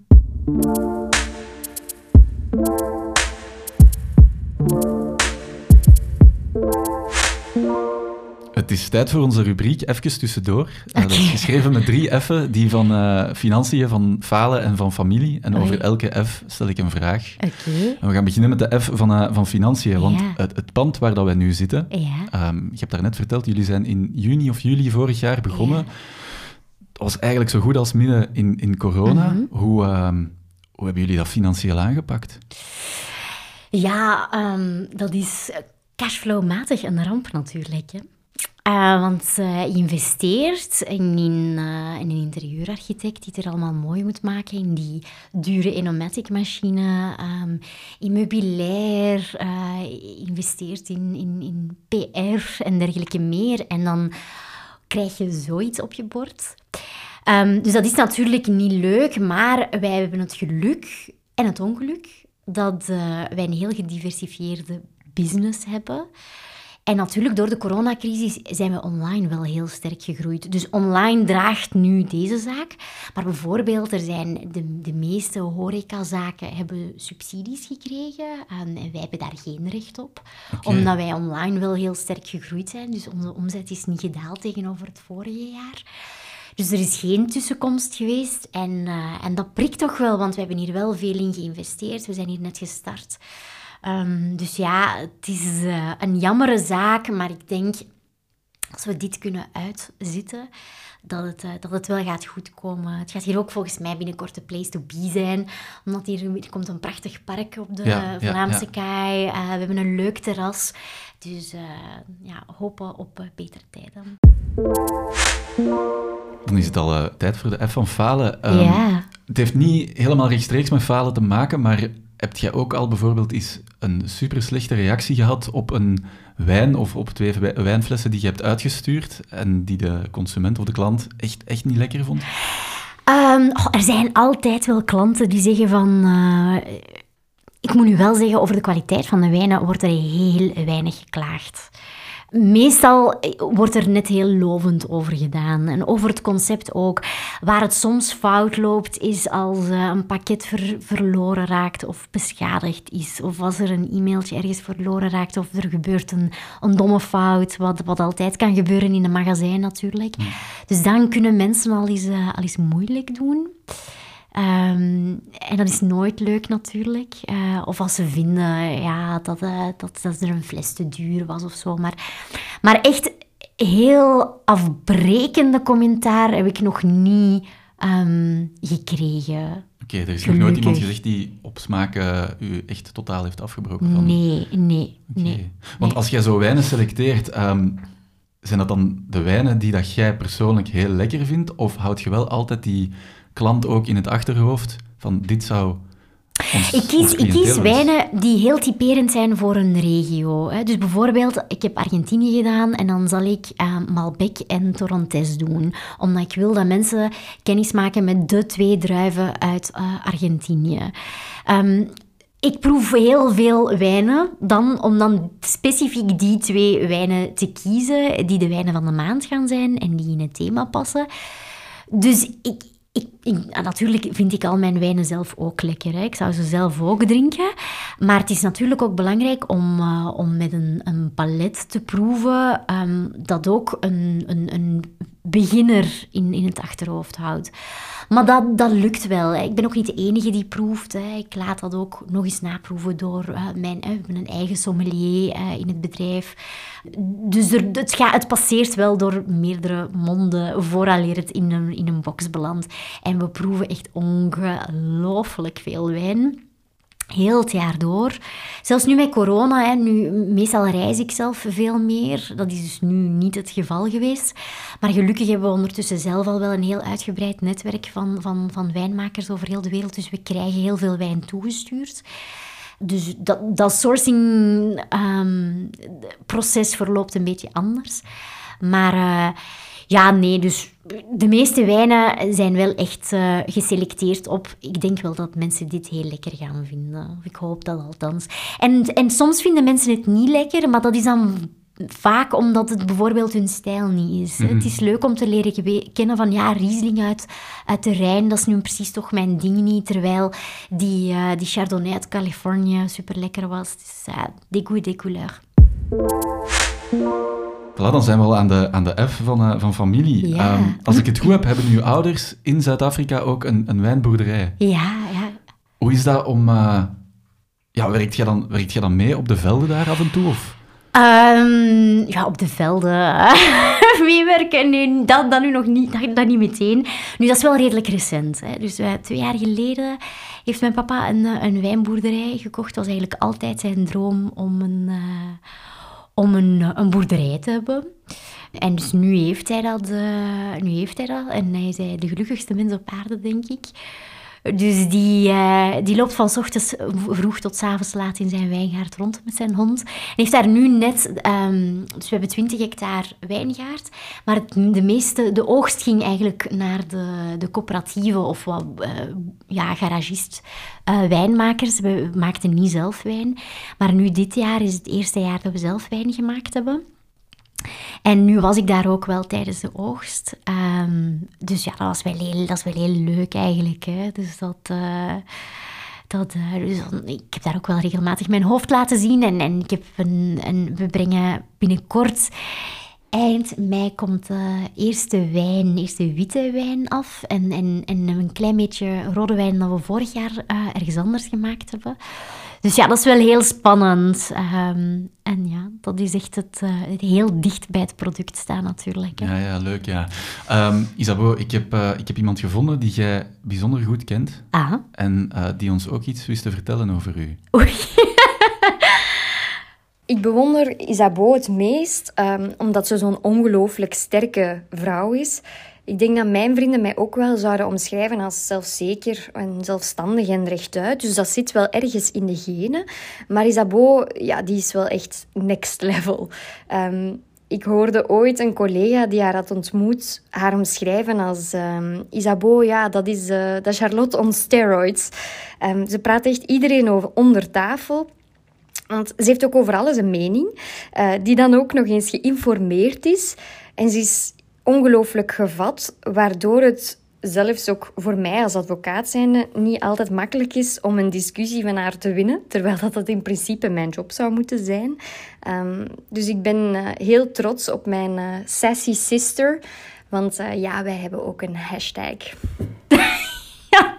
Het is tijd voor onze rubriek Even tussendoor. Eh, dat is geschreven met drie F'en, die van eh, financiën, van falen en van familie. En over Oei. elke F stel ik een vraag. Oké. En we gaan beginnen met de F van, eh, van financiën, want Ja. het, het pand waar dat wij nu zitten, Ja. ehm, je hebt daarnet verteld, jullie zijn in juni of juli vorig jaar begonnen. Ja. Dat was eigenlijk zo goed als midden in, in corona. Mhm. hoe, ehm, hoe hebben jullie dat financieel aangepakt? Ja, ehm, dat is cashflow-matig een ramp natuurlijk. Hè. Eh, want je investeert in, in, eh, in een interieurarchitect die het er allemaal mooi moet maken, in die dure Enomatic-machine, ehm, in meubilair, eh, investeert in, in, in PR en dergelijke meer. En dan krijg je zoiets op je bord. Ehm, dus dat is natuurlijk niet leuk, maar wij hebben het geluk en het ongeluk dat wij een heel gediversifieerde business hebben. En natuurlijk, door de coronacrisis zijn we online wel heel sterk gegroeid. Dus online draagt nu deze zaak. Maar bijvoorbeeld, er zijn de, de meeste horecazaken hebben subsidies gekregen. En wij hebben daar geen recht op. Omdat wij online wel heel sterk gegroeid zijn. Dus onze omzet is niet gedaald tegenover het vorige jaar. Dus er is geen tussenkomst geweest. En, eh, en dat prikt toch wel, want we hebben hier wel veel in geïnvesteerd. We zijn hier net gestart. Ehm, dus ja, het is eh, een jammere zaak, maar ik denk als we dit kunnen uitzitten, dat het, eh, dat het wel gaat goed komen. Het gaat hier ook volgens mij binnenkort de place to be zijn, omdat hier er komt een prachtig park op de Ja, Vlaamse ja. kaai. Eh, we hebben een leuk terras, dus ja, hopen op betere tijden. Dan is het al tijd voor de F van falen. Ehm. Het heeft niet helemaal rechtstreeks met falen te maken, maar heb jij ook al bijvoorbeeld eens een super slechte reactie gehad op een wijn of op twee wij- wijnflessen die je hebt uitgestuurd en die de consument of de klant echt, echt niet lekker vond? Ehm, er zijn altijd wel klanten die zeggen van... eh, ik moet nu wel zeggen, over de kwaliteit van de wijnen wordt er heel weinig geklaagd. Meestal wordt er net heel lovend over gedaan. En over het concept ook. Waar het soms fout loopt, is als eh, een pakket ver- verloren raakt of beschadigd is. Of als er een e-mailtje ergens verloren raakt of er gebeurt een, een domme fout. Wat, wat altijd kan gebeuren in een magazijn natuurlijk. Dus dan kunnen mensen al eens, eh, al eens moeilijk doen. Ehm, en dat is nooit leuk natuurlijk. Eh, of als ze vinden ja, dat, eh, dat, dat er een fles te duur was of zo. Maar, maar echt heel afbrekende commentaar heb ik nog niet ehm, gekregen. Oké, er is nog nooit iemand gezegd die op smaak u echt totaal heeft afgebroken van... Nee, nee, nee. Want nee. als jij zo wijnen selecteert, ehm, zijn dat dan de wijnen die dat jij persoonlijk heel lekker vindt? Of houd je wel altijd die klant ook in het achterhoofd van dit zou ons Ik kies, ik kies wijnen die heel typerend zijn voor een regio. Hè. Dus bijvoorbeeld, ik heb Argentinië gedaan en dan zal ik eh, Malbec en Torrontés doen. Omdat ik wil dat mensen kennis maken met de twee druiven uit eh, Argentinië. Ehm, ik proef heel veel wijnen dan, om dan specifiek die twee wijnen te kiezen, die de wijnen van de maand gaan zijn en die in het thema passen. Dus ik, ik, natuurlijk vind ik al mijn wijnen zelf ook lekker. Ik zou ze zelf ook drinken. Maar het is natuurlijk ook belangrijk om, eh, om met een, een palet te proeven ehm, dat ook een, een, een beginner in, in het achterhoofd houdt. Maar dat, dat lukt wel. Ik ben ook niet de enige die proeft. Hè. Ik laat dat ook nog eens naproeven door eh, mijn... We hebben een eigen sommelier eh, in het bedrijf. Dus het, gaat, het passeert wel door meerdere monden vooraleer het in een, in een box belandt. En we proeven echt ongelooflijk veel wijn. Heel het jaar door. Zelfs nu met corona, hè, nu, meestal reis ik zelf veel meer. Dat is dus nu niet het geval geweest. Maar gelukkig hebben we ondertussen zelf al wel een heel uitgebreid netwerk van, van, van wijnmakers over heel de wereld. Dus we krijgen heel veel wijn toegestuurd. Dus dat, dat sourcing-proces ehm, verloopt een beetje anders. Maar uh, ja, nee, dus de meeste wijnen zijn wel echt uh, geselecteerd op. Ik denk wel dat mensen dit heel lekker gaan vinden. Ik hoop dat althans. En, en soms vinden mensen het niet lekker, maar dat is dan vaak omdat het bijvoorbeeld hun stijl niet is. Het is leuk om te leren kennen van ja, Riesling uit, uit de Rijn, dat is nu precies toch mijn ding niet. Terwijl die, uh, die Chardonnay uit Californië super lekker was. Dus uh, des goûts, des couleurs. Voilà, dan zijn we al aan de, aan de F van, uh, van familie. Ja. Um, als ik het goed heb, hebben uw ouders in Zuid-Afrika ook een, een wijnboerderij. Ja, ja. Hoe is dat om... Uh, ja, werkt jij dan, werkt jij dan mee op de velden daar af en toe? Of? Um, ja, op de velden. *laughs* Meewerken, nee, dat, dat nu nog niet, dat, dat niet meteen. Nu, dat is wel redelijk recent. Hè. Dus uh, twee jaar geleden heeft mijn papa een, een wijnboerderij gekocht. Dat was eigenlijk altijd zijn droom om een... Uh, om een, een boerderij te hebben. En dus nu heeft hij dat, uh, nu heeft hij dat. En hij is de gelukkigste mens op aarde, denk ik. Dus die, uh, die loopt van ochtends vroeg tot avonds laat in zijn wijngaard rond met zijn hond. En heeft daar nu net... Um, dus we hebben 20 hectare wijngaard. Maar de meeste... De oogst ging eigenlijk naar de, de coöperatieve of wat... Uh, ja, garagist uh, wijnmakers. We maakten niet zelf wijn. Maar nu dit jaar is het eerste jaar dat we zelf wijn gemaakt hebben. En nu was ik daar ook wel tijdens de oogst. Um, dus ja, dat was wel heel, dat is wel heel leuk eigenlijk. Hè? Dus dat... Uh, dat, uh, dus ik heb daar ook wel regelmatig mijn hoofd laten zien. En, en ik heb een, we brengen binnenkort eind mei komt de eerste wijn, eerste witte wijn af. En, en, en een klein beetje rode wijn dat we vorig jaar ergens anders gemaakt hebben. Dus ja, dat is wel heel spannend. Um, en ja, dat is echt het, uh, het, heel dicht bij het product staan natuurlijk. Hè. Ja, ja, leuk, ja. Um, Isabeau, ik heb, uh, ik heb iemand gevonden die jij bijzonder goed kent. Ah. En uh, die ons ook iets wist te vertellen over u. *laughs* Oei. ik bewonder Isabeau het meest, um, omdat ze zo'n ongelooflijk sterke vrouw is. Ik denk dat mijn vrienden mij ook wel zouden omschrijven als zelfzeker en zelfstandig en rechtuit. Dus dat zit wel ergens in de genen. Maar Isabeau, ja, die is wel echt next level. Um, ik hoorde ooit een collega die haar had ontmoet, haar omschrijven als um, Isabeau, ja, dat is, uh, dat Charlotte on steroids. Um, ze praat echt iedereen over onder tafel. Want ze heeft ook over alles een mening, uh, die dan ook nog eens geïnformeerd is. En ze is ongelooflijk gevat, waardoor het zelfs ook voor mij als advocaat zijnde niet altijd makkelijk is om een discussie van haar te winnen, terwijl dat, in principe mijn job zou moeten zijn. Um, dus ik ben uh, heel trots op mijn uh, sassy sister, want uh, ja, wij hebben ook een hashtag. *laughs* ja.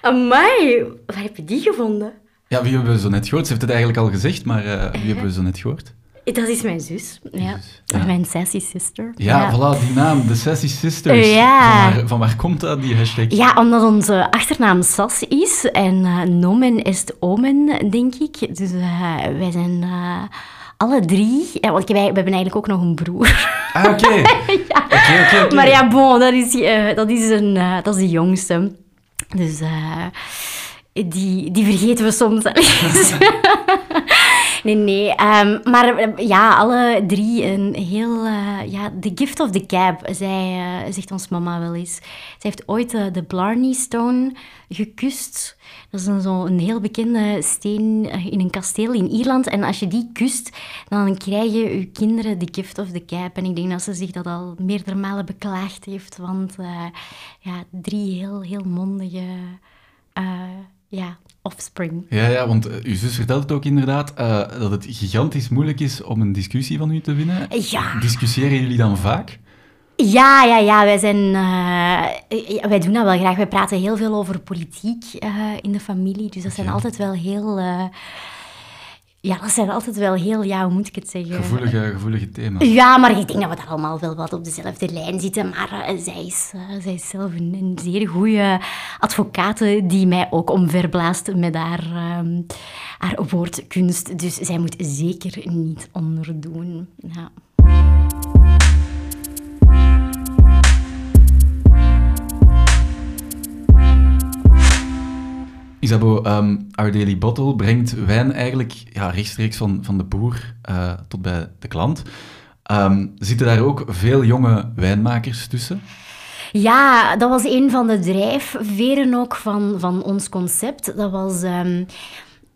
Amai, waar heb je die gevonden? Ja, wie hebben we zo net gehoord? Ze heeft het eigenlijk al gezegd, maar wie hebben we zo net gehoord? Dat is mijn zus, ja. ja. Mijn sassy sister. Ja, ja, voilà, die naam, de sassy sisters. Ja. Van, waar, van waar komt dat, die hashtag? Ja, omdat onze achternaam Sas is en uh, nomen is omen, denk ik. Dus uh, wij zijn uh, alle drie... Ja, want wij, we hebben eigenlijk ook nog een broer. Ah, oké. Okay. *laughs* ja. Okay, okay, maar ja, bon, dat is, dat is, een, dat is de jongste. Dus die, die vergeten we soms. *laughs* *laughs* Nee, nee. Um, maar eh, ja, alle drie een heel... Uh, ja, the gift of the zij, uh, zegt ons mama wel eens. Zij heeft ooit de Blarney Stone gekust. Dat is een, zo een heel bekende steen in een kasteel in Ierland. En als je die kust, dan krijgen je kinderen de gift of the cab. En ik denk dat ze zich dat al meerdere malen beklaagd heeft. Want ja, drie heel, heel mondige... ja, offspring. Ja, ja want uh, uw zus vertelt het ook inderdaad, uh, dat het gigantisch moeilijk is om een discussie van u te winnen. Ja. Discussiëren jullie dan vaak? Ja, ja, ja. Wij, zijn, uh, wij doen dat wel graag. Wij praten heel veel over politiek in de familie. Dus dat zijn altijd wel heel Ja, dat zijn altijd wel heel, ja, hoe moet ik het zeggen? Gevoelige, gevoelige thema's. Ja, maar ik denk dat we daar allemaal wel wat op dezelfde lijn zitten. Maar uh, zij, is, uh, zij is zelf een, een zeer goede advocaat die mij ook omverblaast met haar, uh, haar woordkunst. Dus zij moet zeker niet onderdoen. Ja. Isabeau, um, Our Daily Bottle brengt wijn eigenlijk ja, rechtstreeks van, van de boer uh, tot bij de klant. Um, zitten daar ook veel jonge wijnmakers tussen? Ja, dat was een van de drijfveren ook van, van ons concept. Dat was... Um,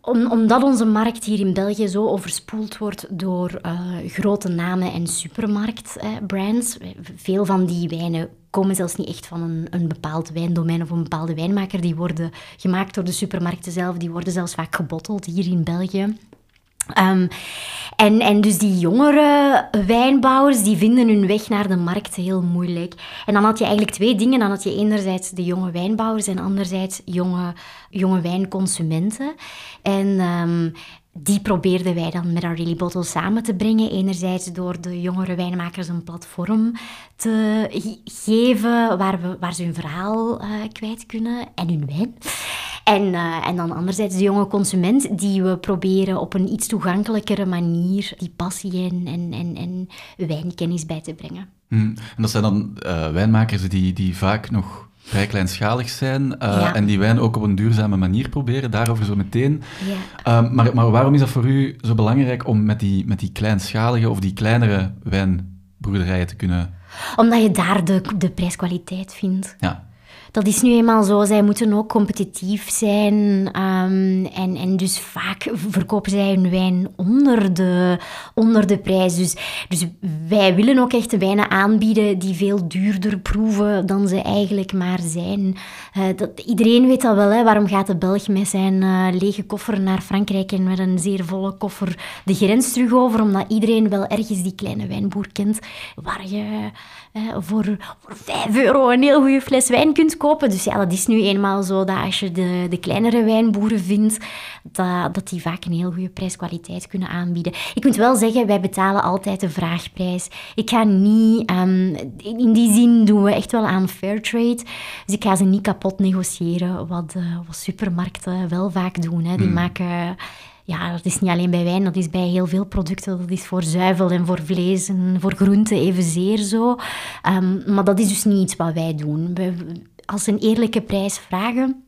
om, omdat onze markt hier in België zo overspoeld wordt door uh, grote namen en supermarktbrands. Eh, Veel van die wijnen komen zelfs niet echt van een, een bepaald wijndomein of een bepaalde wijnmaker. Die worden gemaakt door de supermarkten zelf. Die worden zelfs vaak gebotteld hier in België. Um, en, en dus die jongere wijnbouwers, die vinden hun weg naar de markt heel moeilijk. En dan had je eigenlijk twee dingen. Dan had je enerzijds de jonge wijnbouwers en anderzijds jonge, jonge wijnconsumenten. En um, die probeerden wij dan met Really Bottle samen te brengen. Enerzijds door de jongere wijnmakers een platform te geven waar, we, waar ze hun verhaal uh, kwijt kunnen en hun wijn. En, uh, en dan anderzijds de jonge consument die we proberen op een iets toegankelijkere manier die passie en, en, en, en wijnkennis bij te brengen. Hmm. En dat zijn dan uh, wijnmakers die, die vaak nog vrij kleinschalig zijn uh, ja. en die wijn ook op een duurzame manier proberen, daarover zo meteen. Ja. Uh, maar, maar waarom is dat voor u zo belangrijk om met die, met die kleinschalige of die kleinere wijnboerderijen te kunnen... Omdat je daar de, de prijskwaliteit vindt. Ja. Dat is nu eenmaal zo. Zij moeten ook competitief zijn. Um, en, en dus vaak verkopen zij hun wijn onder de, onder de prijs. Dus, dus wij willen ook echt wijnen aanbieden die veel duurder proeven dan ze eigenlijk maar zijn. Uh, dat, iedereen weet dat wel. Hè? Waarom gaat de Belg met zijn uh, lege koffer naar Frankrijk en met een zeer volle koffer de grens terug over? Omdat iedereen wel ergens die kleine wijnboer kent waar je uh, voor, voor 5 euro een heel goede fles wijn kunt kopen. Dus ja, dat is nu eenmaal zo dat als je de, de kleinere wijnboeren vindt, dat, dat die vaak een heel goede prijskwaliteit kunnen aanbieden. Ik moet wel zeggen, wij betalen altijd de vraagprijs. Ik ga niet, um, in die zin doen we echt wel aan fair trade. Dus ik ga ze niet kapot negociëren, wat, uh, wat supermarkten wel vaak doen. Hè. Die mm. maken ja, dat is niet alleen bij wijn, dat is bij heel veel producten. Dat is voor zuivel en voor vlees en voor groenten evenzeer zo. Um, maar dat is dus niet iets wat wij doen. Als ze een eerlijke prijs vragen,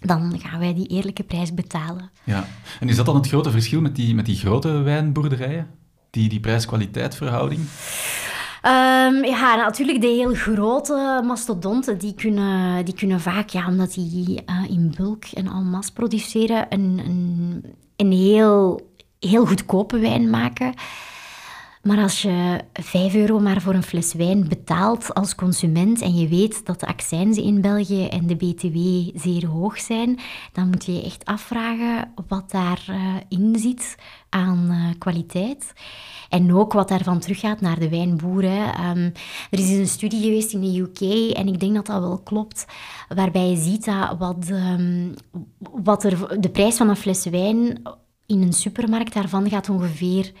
dan gaan wij die eerlijke prijs betalen. Ja, en is dat dan het grote verschil met die, met die grote wijnboerderijen? Die, die prijs-kwaliteit verhouding? Um, ja, natuurlijk de heel grote mastodonten, die kunnen, die kunnen vaak, ja, omdat die uh, in bulk en en masse produceren, een, een, een heel, heel goedkope wijn maken. Maar als je 5 euro maar voor een fles wijn betaalt als consument en je weet dat de accijnzen in België en de BTW zeer hoog zijn, dan moet je je echt afvragen wat daarin uh, zit aan uh, kwaliteit. En ook wat daarvan teruggaat naar de wijnboeren. Um, er is een studie geweest in de UK en ik denk dat dat wel klopt, waarbij je ziet dat wat, um, wat er, de prijs van een fles wijn in een supermarkt daarvan gaat ongeveer 6%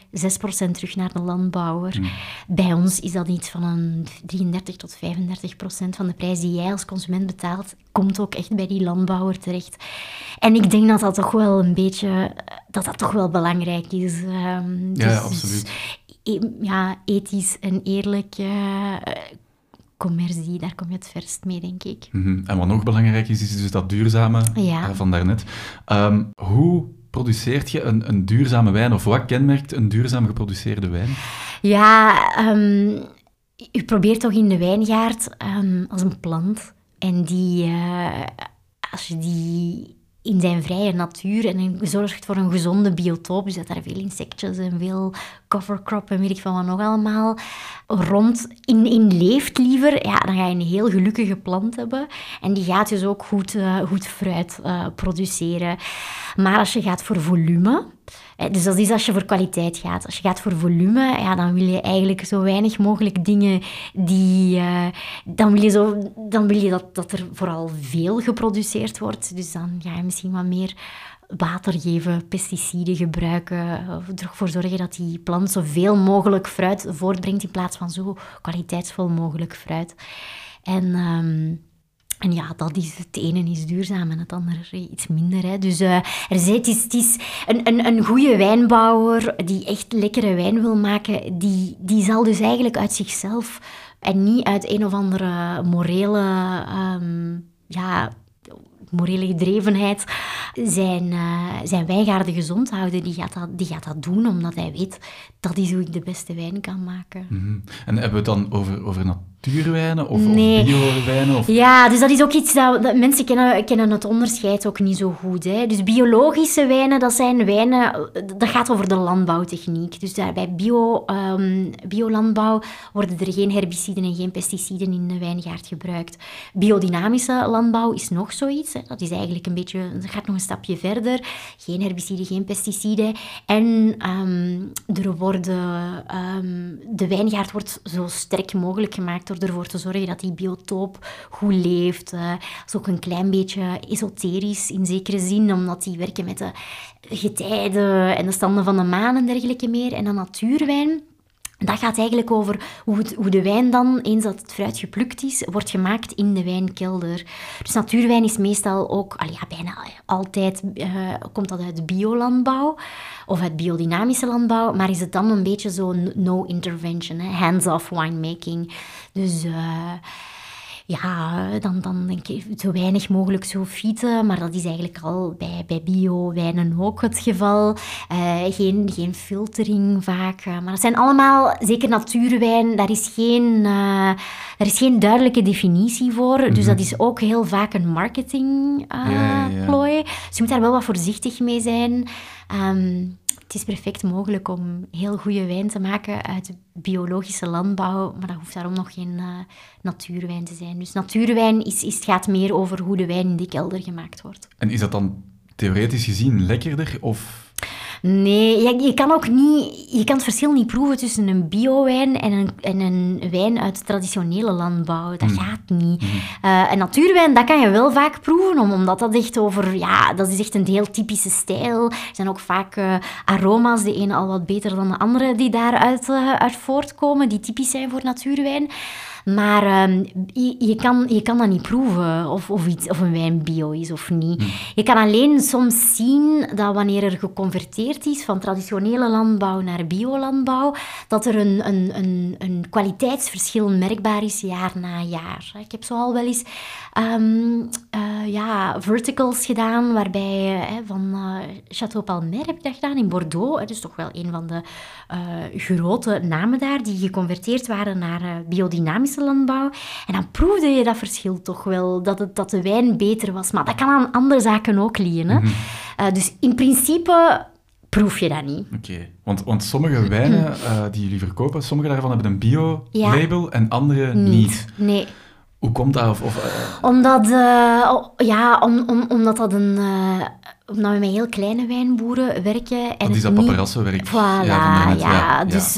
terug naar de landbouwer. Mm. Bij ons is dat iets van een 33 tot 35% van de prijs die jij als consument betaalt, komt ook echt bij die landbouwer terecht. En ik denk dat dat toch wel een beetje, dat dat toch wel belangrijk is. Um, ja, dus, absoluut. E ja, ethisch en eerlijk uh, commercie, daar kom je het verst mee, denk ik. Mm -hmm. En wat nog belangrijk is, is dus dat duurzame ja. uh, van daarnet. Um, hoe produceert je een, een, duurzame wijn? Of wat kenmerkt een duurzaam geproduceerde wijn? Ja, um, u probeert toch in de wijngaard um, als een plant. En die, uh, als je die in zijn vrije natuur en zorgt voor een gezonde biotoop, dus dat daar veel insectjes en veel covercrop en weet ik van wat nog allemaal rond in, in leeft liever, ja, dan ga je een heel gelukkige plant hebben. En die gaat dus ook goed, uh, goed fruit uh, produceren. Maar als je gaat voor volume, dus dat is als je voor kwaliteit gaat. Als je gaat voor volume, ja, dan wil je eigenlijk zo weinig mogelijk dingen die... Uh, dan wil je, zo, dan wil je dat, dat er vooral veel geproduceerd wordt. Dus dan ga je misschien wat meer water geven, pesticiden gebruiken, ervoor zorgen dat die plant zoveel mogelijk fruit voortbrengt in plaats van zo kwaliteitsvol mogelijk fruit. En... Ehm, en ja, dat is, het ene is duurzaam en het andere iets minder. Hè. Dus uh, er zit, is, een, een, een goede wijnbouwer die echt lekkere wijn wil maken, die, die zal dus eigenlijk uit zichzelf en niet uit een of andere morele, um, ja, morele gedrevenheid zijn, uh, zijn wijngaarden gezond houden. Die gaat, dat, die gaat dat doen omdat hij weet dat is hoe ik de beste wijn kan maken. -hmm. En hebben we het dan over, over natuurwijnen of, nee. of biowijnen? Of... Ja, dus dat is ook iets dat, dat, mensen kennen, kennen het onderscheid ook niet zo goed. Hè. Dus biologische wijnen, dat zijn wijnen, dat gaat over de landbouwtechniek. Dus daar, bij bio, um, biolandbouw worden er geen herbiciden en geen pesticiden in de wijngaard gebruikt. Biodynamische landbouw is nog zoiets. Hè. Dat is eigenlijk een beetje, dat gaat nog een stapje verder. Geen herbiciden, geen pesticiden. En um, er worden, um, de wijngaard wordt zo sterk mogelijk gemaakt door ervoor te zorgen dat die biotoop goed leeft. Dat is ook een klein beetje esoterisch in zekere zin, omdat die werken met de getijden en de standen van de maan en dergelijke meer. En de natuurwijn dat gaat eigenlijk over hoe, hoe, de wijn dan, eens dat het fruit geplukt is, wordt gemaakt in de wijnkelder. Dus natuurwijn is meestal ook, al ja, bijna altijd, uh, komt dat uit biolandbouw of uit biodynamische landbouw, maar is het dan een beetje zo no intervention, hands-off winemaking. Dus... Uh, ja, dan, dan denk ik zo weinig mogelijk sulfieten, maar dat is eigenlijk al bij, bij bio-wijnen ook het geval. Uh, geen, geen filtering vaak. Eh, maar dat zijn allemaal, zeker natuurwijn, daar is geen, uh, daar is geen duidelijke definitie voor. Dus mhm. dat is ook heel vaak een marketingplooi. Ja, ja, Dus je moet daar wel wat voorzichtig mee zijn. Um, het is perfect mogelijk om heel goede wijn te maken uit biologische landbouw, maar dat hoeft daarom nog geen uh, natuurwijn te zijn. Dus natuurwijn is, is, gaat meer over hoe de wijn in die kelder gemaakt wordt. En is dat dan theoretisch gezien lekkerder of Nee, je, je, kan ook niet, je kan het verschil niet proeven tussen een bio-wijn en een, en een wijn uit traditionele landbouw. Dat mm. gaat niet. Mm. Uh, een natuurwijn, dat kan je wel vaak proeven, omdat dat echt over, ja, dat is echt een heel typische stijl. Er zijn ook vaak uh, aroma's, de ene al wat beter dan de andere, die daaruit uh, uit voortkomen, die typisch zijn voor natuurwijn. Maar ehm, je, je, kan, je kan dat niet proeven of, of, iets, of een wijn bio is of niet. Hm. Je kan alleen soms zien dat wanneer er geconverteerd is van traditionele landbouw naar biolandbouw, dat er een, een, een, een kwaliteitsverschil merkbaar is jaar na jaar. Ik heb zo al wel eens um, uh, ja, verticals gedaan, waarbij uh, van uh, Château Palmer heb ik dat gedaan in Bordeaux. Dat is toch wel een van de grote namen daar, die geconverteerd waren naar biodynamische landbouw. En dan proefde je dat verschil toch wel, dat, het, dat de wijn beter was. Maar dat kan aan andere zaken ook liggen. Hè? Mhm. dus in principe proef je dat niet. Oké, want, want sommige wijnen die jullie verkopen, sommige daarvan hebben een bio-label en andere niet. niet. Nee. Hoe komt dat? Of, of uh... Omdat, uh, ja, om, om, omdat dat een... Uh, omdat we met heel kleine wijnboeren werken. En dat is dat paparassenwerk. Voilà, ja, ja, ja, Dus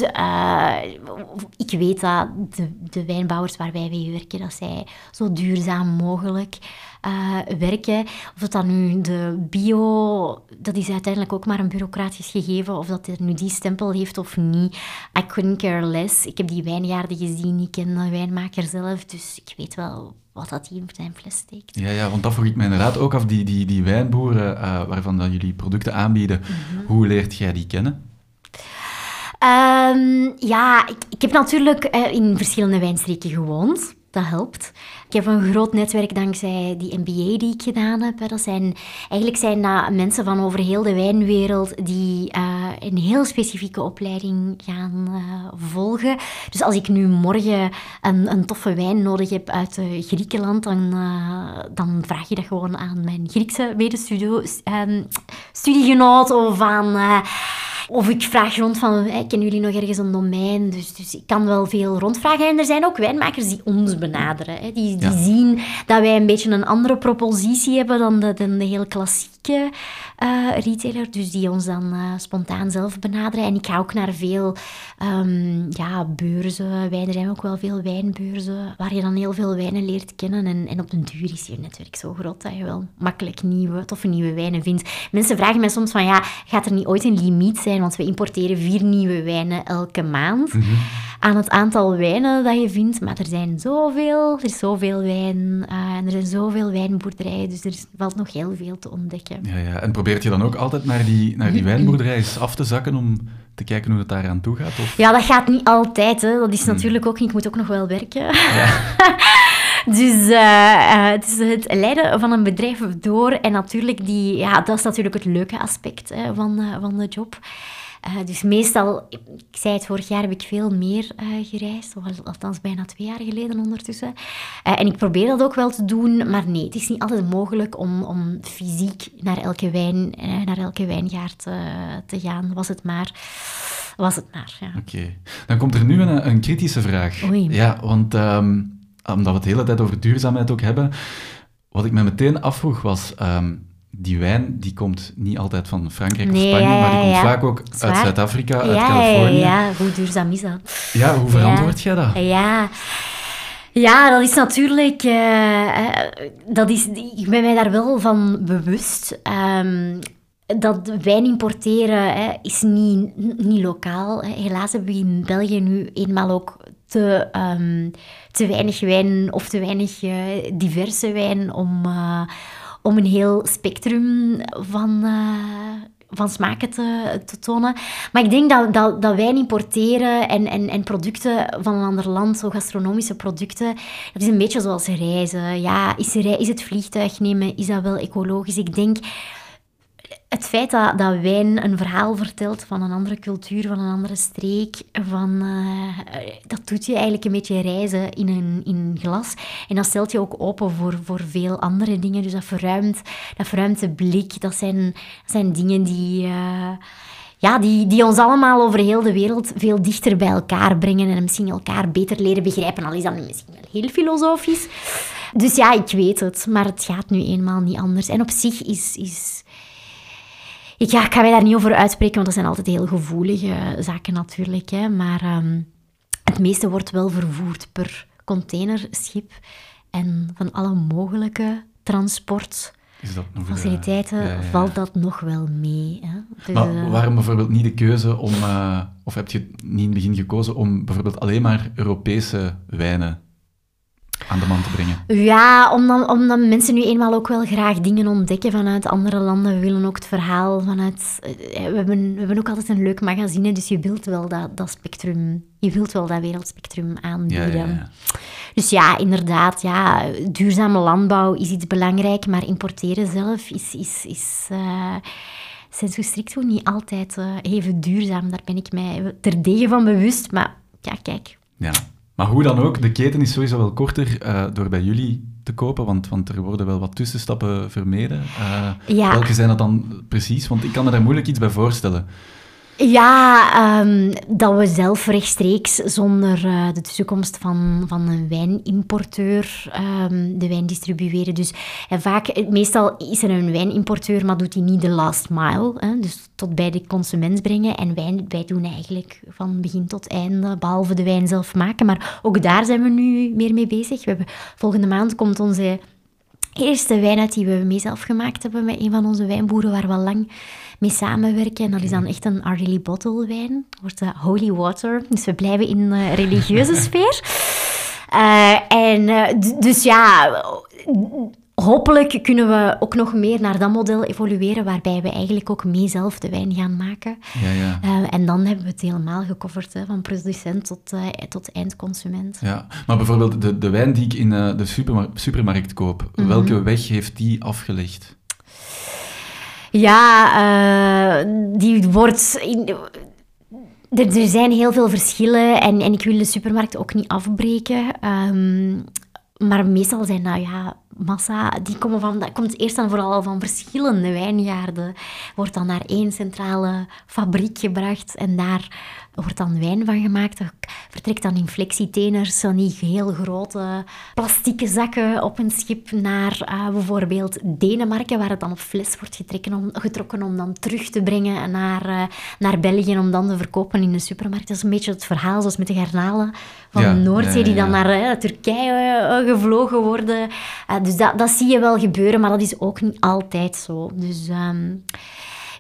ik weet dat de, de wijnbouwers waar wij mee werken, dat zij zo duurzaam mogelijk uh, werken. Of dat dan nu de bio, dat is uiteindelijk ook maar een bureaucratisch gegeven, of dat het nu die stempel heeft of niet. I couldn't care less. Ik heb die wijngaarden gezien, ik ken de wijnmaker zelf, dus ik weet wel wat dat hij in zijn fles steekt. Ja, ja, want dat vroeg ik me inderdaad ook af, die, die, die wijnboeren uh, waarvan dat jullie producten aanbieden, mhm. hoe leert jij die kennen? Um, ja, ik, ik, heb natuurlijk uh, in verschillende wijnstreken gewoond dat helpt. Heb een groot netwerk dankzij die MBA die ik gedaan heb. Dat zijn, eigenlijk zijn dat mensen van over heel de wijnwereld die uh, een heel specifieke opleiding gaan uh, volgen. Dus als ik nu morgen een, een toffe wijn nodig heb uit uh, Griekenland, dan, dan vraag je dat gewoon aan mijn Griekse medestudie, um, studiegenoot of aan Of ik vraag rond van, hey, kennen jullie nog ergens een domein? Dus, dus ik kan wel veel rondvragen. En er zijn ook wijnmakers die ons benaderen. Hè. Die, die zien dat wij een beetje een andere propositie hebben dan de, de heel klassieke uh, retailer. Dus die ons dan uh, spontaan zelf benaderen. En ik ga ook naar veel um, ja, beurzen. Wij, er zijn ook wel veel wijnbeurzen waar je dan heel veel wijnen leert kennen. En, en op den duur is je netwerk zo groot dat je wel makkelijk nieuwe, toffe nieuwe wijnen vindt. Mensen vragen mij soms van, ja, gaat er niet ooit een limiet zijn? Want we importeren vier nieuwe wijnen elke maand. Mm -hmm. Aan het aantal wijnen dat je vindt. Maar er zijn zoveel, er is zoveel wijn. Uh, en er zijn zoveel wijnboerderijen. Dus er valt nog heel veel te ontdekken. Ja, ja. En probeert je dan ook altijd naar die, naar die *clears throat* wijnboerderij af te zakken om te kijken hoe het daar aan toe gaat? Of? Ja, dat gaat niet altijd. Hè. Dat is natuurlijk ook niet... Ik moet ook nog wel werken. Ja. *laughs* Dus uh, het is het leiden van een bedrijf door. En natuurlijk, die, ja, dat is natuurlijk het leuke aspect hè, van, uh, van de job. Uh, dus meestal, ik zei het vorig jaar, heb ik veel meer gereisd. Althans, bijna twee jaar geleden ondertussen. en ik probeer dat ook wel te doen. Maar nee, het is niet altijd mogelijk om, om fysiek naar elke, wijn, naar elke wijngaard te gaan. Was het maar was het maar. Ja. Oké. Dan komt er nu een, een kritische vraag. Oei. Ja, want um, omdat we het de hele tijd over duurzaamheid ook hebben, wat ik me meteen afvroeg was, um, die wijn die komt niet altijd van Frankrijk nee, of Spanje, ja, maar die komt ja. vaak ook Zwaar. uit Zuid-Afrika, uit Californië. Ja, hoe duurzaam is dat? Ja, hoe verantwoord jij dat? Ja... Ja, dat is natuurlijk... Uh, dat is, ik ben mij daar wel van bewust. Um, dat wijn importeren hè, is niet, niet lokaal. Helaas hebben we in België nu eenmaal ook te, um, te weinig wijn of te weinig uh, diverse wijn om, uh, om een heel spectrum van, uh, van smaken te, te tonen. Maar ik denk dat, dat, dat wijn importeren en, en, en producten van een ander land, zo gastronomische producten, dat is een beetje zoals reizen. Ja, is, is het vliegtuig nemen, is dat wel ecologisch? Ik denk het feit dat, wijn een verhaal vertelt van een andere cultuur, van een andere streek, van, uh, dat doet je eigenlijk een beetje reizen in een, in glas. En dat stelt je ook open voor, voor veel andere dingen. Dus dat verruimt, dat verruimt de blik. Dat zijn, dat zijn dingen die... Uh, ja, die, die ons allemaal over heel de wereld veel dichter bij elkaar brengen en misschien elkaar beter leren begrijpen. Al is dat misschien wel heel filosofisch. Dus ja, ik weet het, maar het gaat nu eenmaal niet anders. En op zich is... is ik, ja, ik ga mij daar niet over uitspreken, want dat zijn altijd heel gevoelige zaken natuurlijk. Hè. Maar um, het meeste wordt wel vervoerd per containerschip. En van alle mogelijke transportfaciliteiten ja, ja, ja. valt dat nog wel mee. Hè. Dus, maar waarom bijvoorbeeld niet de keuze om, uh, of heb je niet in het begin gekozen om bijvoorbeeld alleen maar Europese wijnen aan de man te brengen? Ja, omdat, omdat mensen nu eenmaal ook wel graag dingen ontdekken vanuit andere landen. We willen ook het verhaal vanuit... We hebben, we hebben ook altijd een leuk magazine, dus je wilt wel dat, dat spectrum... Je wilt wel dat wereldspectrum aanbieden. Ja, ja, ja. Dus ja, inderdaad, ja, duurzame landbouw is iets belangrijk, maar importeren zelf is... is, is uh, sensu stricto niet altijd uh, even duurzaam. Daar ben ik mij terdege van bewust, maar ja, kijk... Ja. Maar hoe dan ook, de keten is sowieso wel korter uh, door bij jullie te kopen, want, want er worden wel wat tussenstappen vermeden. Uh, ja. Welke zijn dat dan precies? Want ik kan me daar moeilijk iets bij voorstellen. Ja, um, dat we zelf rechtstreeks zonder uh, de tussenkomst van, van een wijnimporteur um, de wijn distribueren. Dus en vaak, meestal is er een wijnimporteur, maar doet hij niet de last mile. Hè, dus tot bij de consument brengen. En wij, wij doen eigenlijk van begin tot einde, behalve de wijn zelf maken. Maar ook daar zijn we nu meer mee bezig. We hebben, volgende maand komt onze eerste wijn uit die we mee zelf gemaakt hebben met een van onze wijnboeren waar we al lang mee samenwerken. En dat is dan echt een Ardely Bottle wijn. Wordt uh, holy water. Dus we blijven in de religieuze *laughs* sfeer. Uh, en dus ja, hopelijk kunnen we ook nog meer naar dat model evolueren, waarbij we eigenlijk ook mee zelf de wijn gaan maken. Ja, ja. Uh, en dan hebben we het helemaal gecoverd, hè, van producent tot, uh, tot eindconsument. Ja, maar bijvoorbeeld de, de wijn die ik in uh, de supermar supermarkt koop, mm -hmm. welke weg heeft die afgelegd? Ja, die wordt... Er, zijn heel veel verschillen en, en ik wil de supermarkt ook niet afbreken. Um, maar meestal zijn dat ja, massa, die komen van, dat komt eerst en vooral van verschillende wijngaarden. Wordt dan naar één centrale fabriek gebracht en daar wordt dan wijn van gemaakt. Dat vertrekt dan in flexiteners, zo die heel grote plastieke zakken op een schip naar uh, bijvoorbeeld Denemarken, waar het dan op fles wordt getrokken om, getrokken om dan terug te brengen naar, uh, naar België om dan te verkopen in de supermarkt. Dat is een beetje het verhaal zoals met de garnalen van de Noordzee, die dan naar uh, Turkije gevlogen worden. dus dat, dat zie je wel gebeuren, maar dat is ook niet altijd zo. Dus... Um,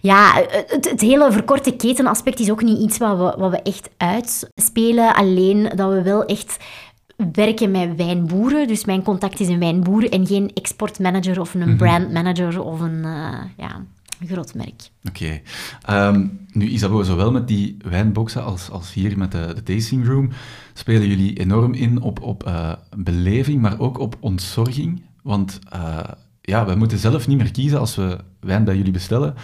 ja, het, het, hele verkorte ketenaspect is ook niet iets wat we, wat we echt uitspelen. Alleen dat we wel echt werken met wijnboeren. Dus mijn contact is een wijnboer en geen exportmanager of een mhm. brandmanager of een, uh, ja, groot merk. Oké. Okay. Um, ehm, nu, Isabel, zowel met die wijnboxen als, als hier met de, de tasting room spelen jullie enorm in op, op uh, beleving, maar ook op ontzorging. Want uh, ja, we moeten zelf niet meer kiezen als we wijn bij jullie bestellen.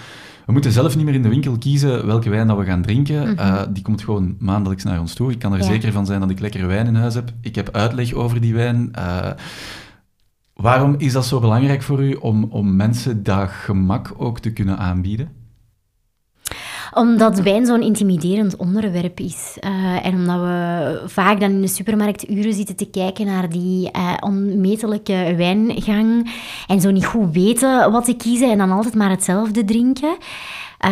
We moeten zelf niet meer in de winkel kiezen welke wijn dat we gaan drinken. Mhm. Eh, die komt gewoon maandelijks naar ons toe. Ik kan er zeker van zijn dat ik lekkere wijn in huis heb. Ik heb uitleg over die wijn. Uh, waarom is dat zo belangrijk voor u om, om mensen dat gemak ook te kunnen aanbieden? Omdat wijn zo'n intimiderend onderwerp is. Uh, en omdat we vaak dan in de supermarkt uren zitten te kijken naar die uh, onmetelijke wijngang. En zo niet goed weten wat te kiezen en dan altijd maar hetzelfde drinken.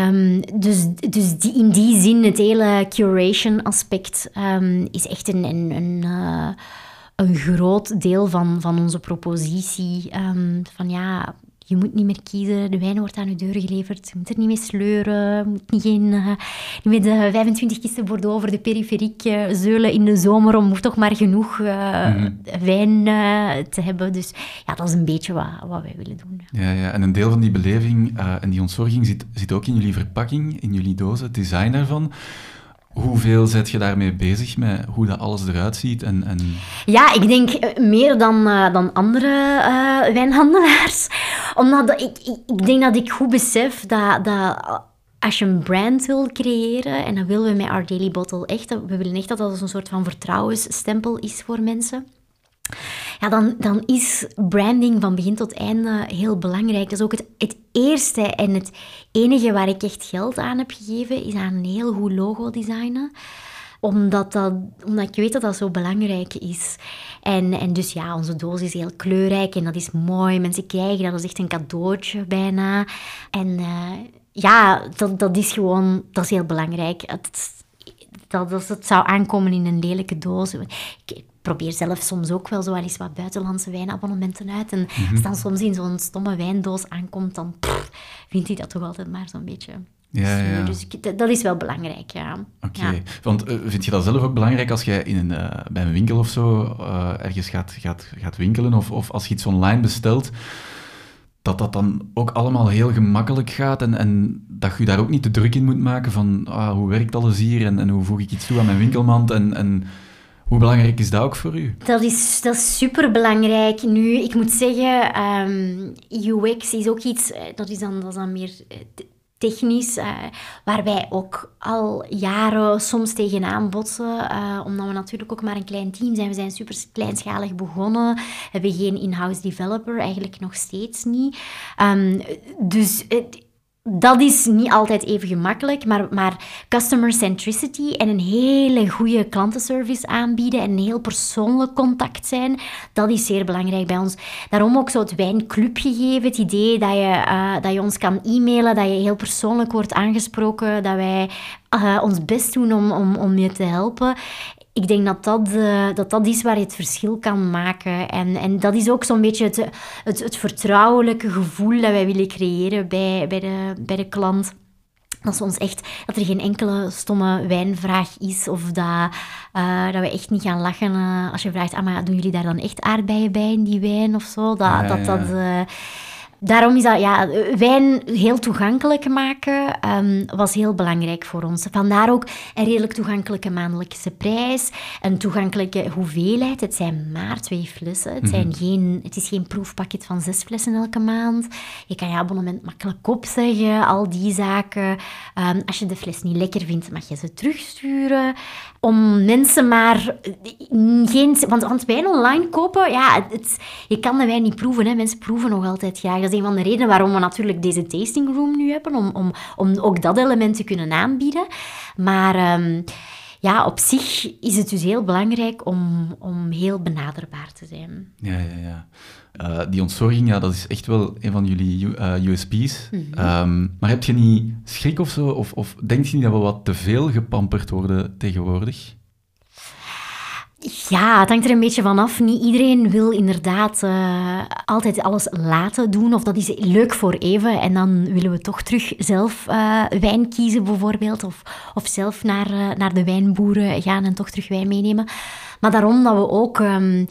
Um, dus dus die, in die zin, het hele curation aspect um, is echt een, een, een uh, een groot deel van, van onze propositie. Um, van ja, je moet niet meer kiezen, de wijn wordt aan je deur geleverd, je moet er niet mee sleuren, je moet niet, geen, uh, niet met de 25 kisten Bordeaux over de periferiek uh, zeulen in de zomer om toch maar genoeg uh, mm wijn te hebben. Dus ja, dat is een beetje wat, wat wij willen doen. Ja, ja, en een deel van die beleving en die ontzorging zit, zit ook in jullie verpakking, in jullie dozen, het design daarvan. Hoeveel zet je daarmee bezig, met hoe dat alles eruit ziet? En, en... Ja, ik denk eh, meer dan, uh, dan andere uh, wijnhandelaars. Omdat ik, ik, ik, denk dat ik goed besef dat, dat als je een brand wil creëren, en dat willen we met Our Daily Bottle echt, we willen echt dat dat een soort van vertrouwensstempel is voor mensen ja, dan, dan is branding van begin tot einde heel belangrijk. Dat is ook het, het eerste en het enige waar ik echt geld aan heb gegeven, is aan een heel goed logo designen omdat, dat, omdat ik weet dat dat zo belangrijk is. En, en dus ja, onze doos is heel kleurrijk en dat is mooi. Mensen krijgen dat, dat is echt een cadeautje bijna. En uh, ja, dat, dat is gewoon, dat is heel belangrijk. Dat, dat het zou aankomen in een lelijke doos. Probeer zelf soms ook wel zo eens wat buitenlandse wijnabonnementen uit. En mhm. als dan soms in zo'n stomme wijndoos aankomt, dan vindt hij dat toch altijd maar zo'n beetje... Ja, ja. Dus dat is wel belangrijk, ja. Oké, want uh, vind je dat zelf ook belangrijk als jij in een, uh, bij een winkel of zo uh, ergens gaat, gaat, gaat winkelen of, of als je iets online bestelt, dat dat dan ook allemaal heel gemakkelijk gaat en, en dat je daar ook niet te druk in moet maken van ah, hoe werkt alles hier en, en hoe voeg ik iets toe aan mijn winkelmand en... en hoe belangrijk is dat ook voor u? Dat is, dat is superbelangrijk. Nu, ik moet zeggen, ehm, UX is ook iets, eh, dat is dan, dat is dan meer eh, technisch, uh, waar wij ook al jaren soms tegenaan botsen, omdat we natuurlijk ook maar een klein team zijn. We zijn super kleinschalig begonnen, hebben geen in-house developer, eigenlijk nog steeds niet. Um, dus dat is niet altijd even gemakkelijk, maar, maar customer centricity en een hele goede klantenservice aanbieden en een heel persoonlijk contact zijn, dat is zeer belangrijk bij ons. Daarom ook zo het wijnclub gegeven, het idee dat je, uh, dat je ons kan e-mailen, dat je heel persoonlijk wordt aangesproken, dat wij uh, ons best doen om, om, om je te helpen ik denk dat dat, uh, dat dat is waar je het verschil kan maken. En, en dat is ook zo'n beetje het, het, het vertrouwelijke gevoel dat wij willen creëren bij, bij, de, bij de klant. Dat, is ons echt, dat er geen enkele stomme wijnvraag is of dat, uh, dat we echt niet gaan lachen uh, als je vraagt, ah, maar doen jullie daar dan echt aardbeien bij in die wijn of zo? Dat, dat, dat, daarom is dat, ja, wijn heel toegankelijk maken um, was heel belangrijk voor ons. Vandaar ook een redelijk toegankelijke maandelijkse prijs, een toegankelijke hoeveelheid. Het zijn maar twee flessen. Het, zijn mhm. geen, het is geen proefpakket van zes flessen elke maand. Je kan je abonnement makkelijk opzeggen, al die zaken. Um, als je de fles niet lekker vindt, mag je ze terugsturen. Om mensen maar geen... Want, want wijn online kopen, ja, het, je kan de wijn niet proeven. Hè. Mensen proeven nog altijd graag. Dat is een van de redenen waarom we natuurlijk deze tasting room nu hebben, om, om, om ook dat element te kunnen aanbieden. Maar... Um, ja, op zich is het dus heel belangrijk om, om heel benaderbaar te zijn. Ja, ja, ja. Uh, die ontzorging, ja, dat is echt wel een van jullie uh, eh, USP's. Mm -hmm. um, maar heb je niet schrik of zo? Of, of denk je niet dat we wat te veel gepamperd worden tegenwoordig? Ja, het hangt er een beetje vanaf. Niet iedereen wil inderdaad uh, altijd alles laten doen. Of dat is leuk voor even. En dan willen we toch terug zelf uh, wijn kiezen, bijvoorbeeld. Of, of zelf naar, uh, naar de wijnboeren gaan en toch terug wijn meenemen. Maar daarom dat we ook. Um,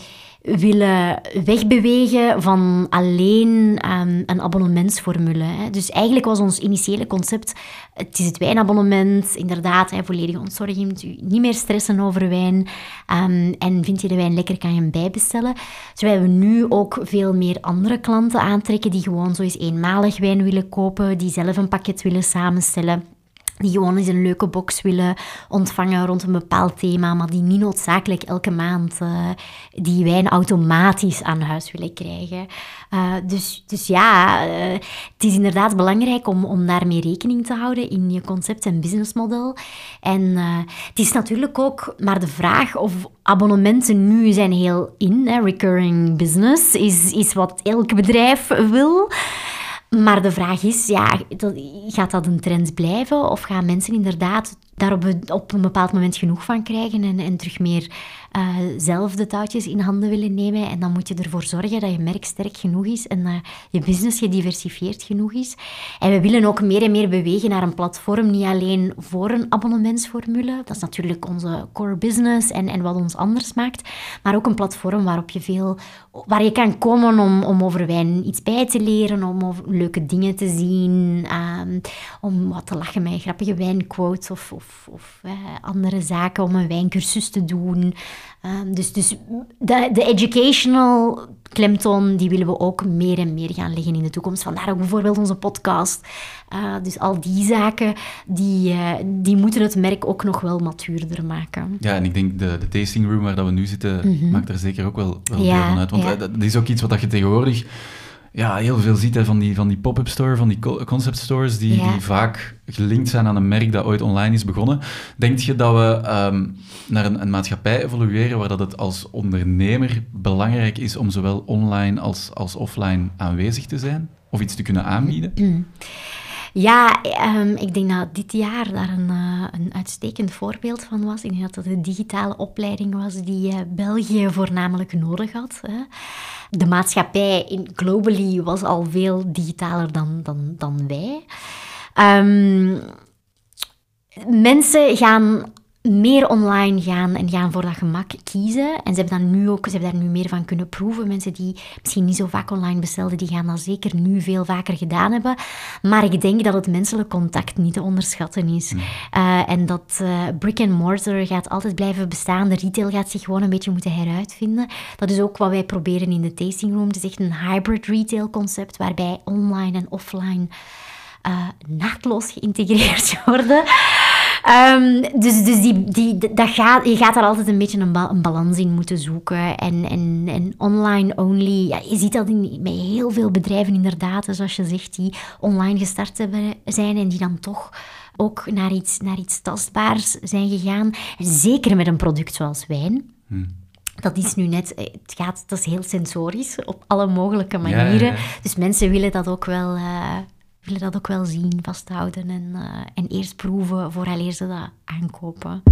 willen wegbewegen van alleen um, een abonnementsformule. Hè. Dus eigenlijk was ons initiële concept, het is het wijnabonnement, inderdaad, hè, volledige ontzorging, moet u niet meer stressen over wijn. Um, en vind je de wijn lekker, kan je hem bijbestellen. Terwijl we nu ook veel meer andere klanten aantrekken die gewoon zo eens eenmalig wijn willen kopen, die zelf een pakket willen samenstellen die gewoon eens een leuke box willen ontvangen rond een bepaald thema, maar die niet noodzakelijk elke maand uh, die wijn automatisch aan huis willen krijgen. Uh, dus, dus ja, uh, het is inderdaad belangrijk om, om daarmee rekening te houden in je concept en businessmodel. En het is natuurlijk ook maar de vraag of abonnementen nu zijn heel in. Hè. Recurring business is, is wat elk bedrijf wil. Maar de vraag is, ja, gaat dat een trend blijven? Of gaan mensen inderdaad daar op, een bepaald moment genoeg van krijgen en, en terug meer uh, zelf de touwtjes in handen willen nemen. En dan moet je ervoor zorgen dat je merk sterk genoeg is en dat je business gediversifieerd genoeg is. En we willen ook meer en meer bewegen naar een platform, niet alleen voor een abonnementsformule. Dat is natuurlijk onze core business en, en wat ons anders maakt. Maar ook een platform waarop je veel, waar je kan komen om, om over wijn iets bij te leren, om leuke dingen te zien, um, om wat te lachen met grappige wijnquotes of, of, of uh, andere zaken, om een wijncursus te doen. Um, dus dus de, de educational klemtoon, die willen we ook meer en meer gaan leggen in de toekomst. Vandaar ook bijvoorbeeld onze podcast. Uh, dus al die zaken, die, uh, die moeten het merk ook nog wel matuurder maken. Ja, en ik denk de, de tasting room waar dat we nu zitten, mm -hmm. maakt er zeker ook wel, wel ja, deel van uit. Want ja. dat is ook iets wat je tegenwoordig ja, heel veel ziet hè, van die, van die pop-up store, van die concept stores, die, die vaak gelinkt zijn aan een merk dat ooit online is begonnen. Denk je dat we um, naar een, een, maatschappij evolueren waar dat het als ondernemer belangrijk is om zowel online als, als offline aanwezig te zijn? Of iets te kunnen aanbieden? Ja, um, ik denk dat dit jaar daar een, uh, een uitstekend voorbeeld van was. Ik denk dat dat de digitale opleiding was die uh, België voornamelijk nodig had. Hè. De maatschappij in, globally was al veel digitaler dan, dan, dan wij. Um, mensen gaan meer online gaan en gaan voor dat gemak kiezen. En ze hebben, dan nu ook, ze hebben daar nu meer van kunnen proeven. Mensen die misschien niet zo vaak online bestelden, die gaan dat zeker nu veel vaker gedaan hebben. Maar ik denk dat het menselijk contact niet te onderschatten is. Uh, en dat uh, brick and mortar gaat altijd blijven bestaan. De retail gaat zich gewoon een beetje moeten heruitvinden. Dat is ook wat wij proberen in de tasting room. Het is echt een hybrid retail concept, waarbij online en offline uh, naadloos geïntegreerd *laughs* worden. Um, dus dus die, die, dat gaat, je gaat daar altijd een beetje een, ba een balans in moeten zoeken. En, en, en online only, ja, je ziet dat in, met heel veel bedrijven inderdaad, zoals je zegt, die online gestart hebben, zijn en die dan toch ook naar iets, naar iets tastbaars zijn gegaan. Zeker met een product zoals wijn. Hmm. Dat is nu net, het gaat, dat is heel sensorisch op alle mogelijke manieren. Dus mensen willen dat ook wel, uh, willen dat ook wel zien, vasthouden en, uh, en eerst proeven vooraleer ze dat aankopen.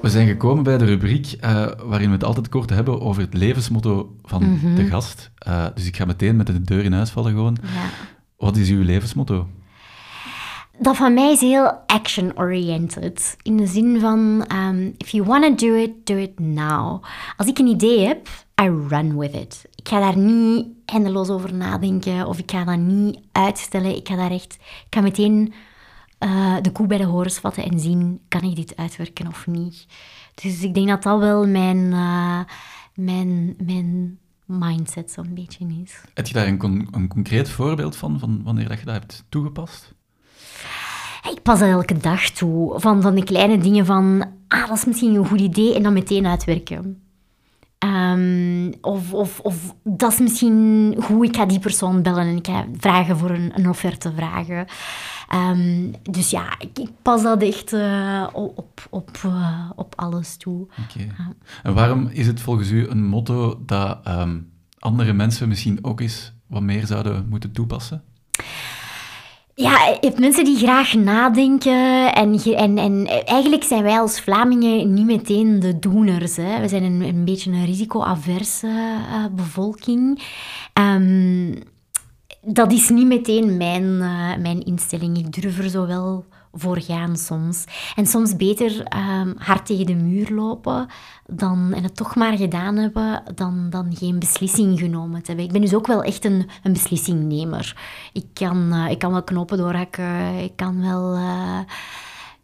We zijn gekomen bij de rubriek uh, waarin we het altijd kort hebben over het levensmotto van mm -hmm. de gast. Uh, dus ik ga meteen met de deur in huis vallen gewoon. Ja. Wat is uw levensmotto? Dat van mij is heel action-oriented. In de zin van, um, if you want to do it, do it now. Als ik een idee heb, I run with it. Ik ga daar niet eindeloos over nadenken of ik ga dat niet uitstellen. Ik ga daar echt, ik ga meteen uh, de koe bij de horens vatten en zien, kan ik dit uitwerken of niet. Dus ik denk dat dat wel mijn, uh, mijn, mijn mindset zo'n beetje is. Heb je daar een, een concreet voorbeeld van, van wanneer dat je dat hebt toegepast? Ik pas dat elke dag toe. Van, van de kleine dingen van, ah, dat is misschien een goed idee en dan meteen uitwerken. Um, of, of, of dat is misschien goed, ik ga die persoon bellen en ik ga vragen voor een, een offerte vragen. Um, dus ja, ik, ik, pas dat echt uh, op, op, uh, op alles toe. Okay. En waarom is het volgens u een motto dat um, andere mensen misschien ook eens wat meer zouden moeten toepassen? Ja, je hebt mensen die graag nadenken. En, en, en eigenlijk zijn wij als Vlamingen niet meteen de doeners. Hè. We zijn een, een beetje een risicoaverse uh, bevolking. Um, dat is niet meteen mijn, uh, mijn instelling. Ik durf er zo wel voor gaan soms. En soms beter um, hard tegen de muur lopen dan, en het toch maar gedaan hebben, dan, dan geen beslissing genomen te hebben. Ik ben dus ook wel echt een, een beslissingnemer. Ik kan, uh, ik kan wel knopen doorhakken, ik kan wel... Uh,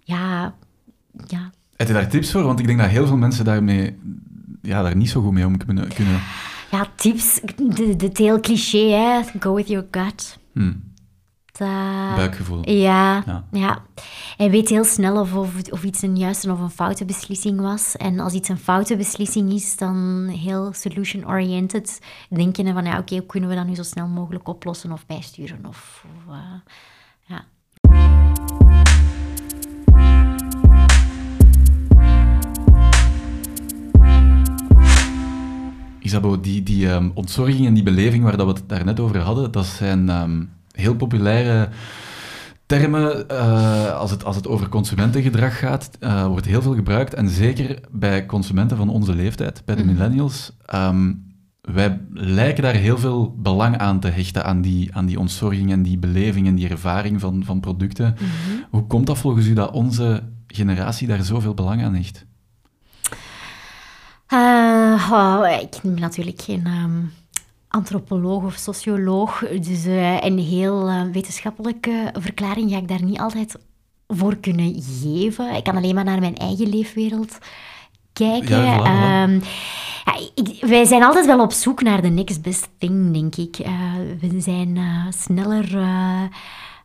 ja, ja. Heb je daar tips voor? Want ik denk dat heel veel mensen daarmee ja, daar niet zo goed mee om kunnen... kunnen... Ja, tips. De, de heel cliché, hè. Go with your gut. Hmm. Uh, Buikgevoel. Ja, ja, ja. Hij weet heel snel of, of, of, iets een juiste of een foute beslissing was. En als iets een foute beslissing is, dan heel solution-oriented denken van ja, oké, hoe kunnen we dat nu zo snel mogelijk oplossen of bijsturen? Of, of uh, ja. Isabo, die, die um, ontzorging en die beleving waar dat we het daarnet over hadden, dat zijn um, heel populaire termen. Uh, als, het, als het over consumentengedrag gaat, uh, wordt heel veel gebruikt. En zeker bij consumenten van onze leeftijd, bij de mm. millennials. Um, wij lijken daar heel veel belang aan te hechten, aan die, aan die ontzorging en die beleving en die ervaring van, van producten. Mm -hmm. Hoe komt dat volgens u dat onze generatie daar zoveel belang aan hecht? Uh, oh, ik neem natuurlijk geen um, antropoloog of socioloog, dus uh, een heel uh, wetenschappelijke verklaring ga ik daar niet altijd voor kunnen geven. Ik kan alleen maar naar mijn eigen leefwereld kijken. Ja, voilà, um, ja, ik, wij zijn altijd wel op zoek naar de next best thing, denk ik. we zijn sneller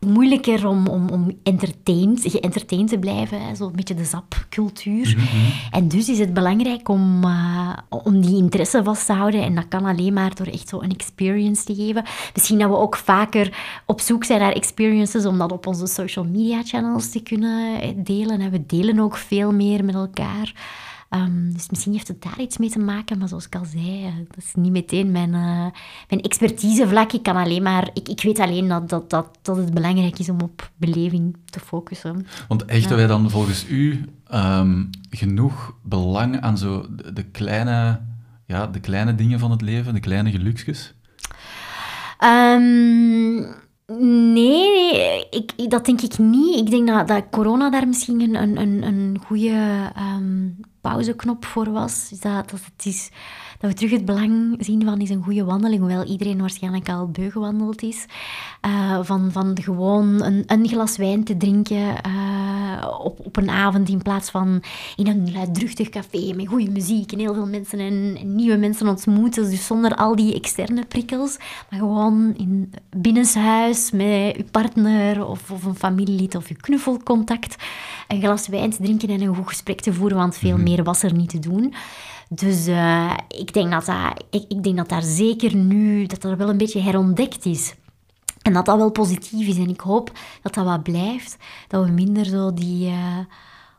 moeilijker om, om, om entertained, geëntertained te blijven. Zo'n beetje de zapcultuur. Mhm. En dus is het belangrijk om, uh, om die interesse vast te houden. En dat kan alleen maar door echt zo een experience te geven. Misschien dat we ook vaker op zoek zijn naar experiences om dat op onze social media channels te kunnen delen. En we delen ook veel meer met elkaar. Um, dus misschien heeft het daar iets mee te maken, maar zoals ik al zei, dat is niet meteen mijn, uh, mijn expertisevlak. Ik, kan alleen maar, ik, ik weet alleen dat, dat, dat, dat het belangrijk is om op beleving te focussen. Want hechten wij dan volgens u um, genoeg belang aan zo de, de, kleine, ja, de kleine dingen van het leven, de kleine geluksjes? Um, Nee, ik, dat denk ik niet. Ik denk dat, dat corona daar misschien een, een, een goede um, pauzeknop voor was. Dat, dat, het is, dat we terug het belang zien van is een goede wandeling, hoewel iedereen waarschijnlijk al beu gewandeld is. Uh, van, van gewoon een, een glas wijn te drinken uh, op, op een avond in plaats van in een luidruchtig café met goede muziek en heel veel mensen en, en nieuwe mensen ontmoeten. Dus zonder al die externe prikkels, maar gewoon in binnenshuis met je partner of, of een familielid of je knuffelcontact een glas wijn te drinken en een goed gesprek te voeren, want veel meer was er niet te doen. Dus uh, ik, denk dat dat, ik, ik, denk dat daar zeker nu, dat dat wel een beetje herontdekt is. En dat dat wel positief is. En ik hoop dat dat wat blijft. Dat we minder zo die uh,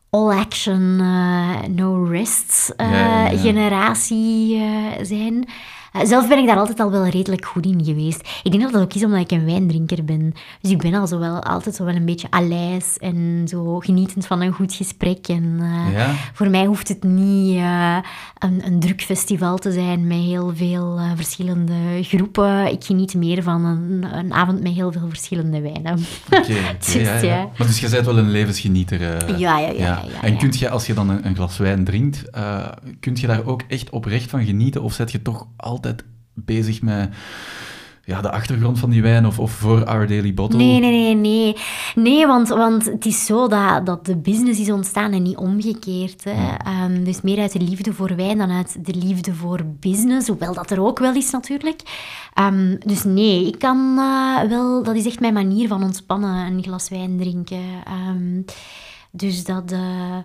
all action, uh, no rest ja, ja, ja. generatie zijn. Eh, zelf ben ik daar altijd al wel redelijk goed in geweest. Ik denk dat dat ook is omdat ik een wijndrinker ben. Dus ik ben al zo wel, altijd zo wel een beetje alijs en zo genietend van een goed gesprek. En eh, Ja. voor mij hoeft het niet eh, een, een druk festival te zijn met heel veel verschillende groepen. Ik geniet meer van een, een avond met heel veel verschillende wijnen. Oké, oké, *laughs* Dus, ja. Maar dus je bent wel een levensgenieter. Ja, ja, ja, ja, En kunt je, als je dan een, een glas wijn drinkt, kunt je daar ook echt oprecht van genieten? Of zet je toch altijd bezig met ja, de achtergrond van die wijn of, of voor Our Daily Bottle? Nee, nee, nee, nee. Nee, want, want het is zo dat, dat de business is ontstaan en niet omgekeerd. Hè. Ehm, dus meer uit de liefde voor wijn dan uit de liefde voor business. Hoewel dat er ook wel is natuurlijk. Ehm, dus nee, ik kan eh, wel... Dat is echt mijn manier van ontspannen, een glas wijn drinken. Ehm, dus dat... eh,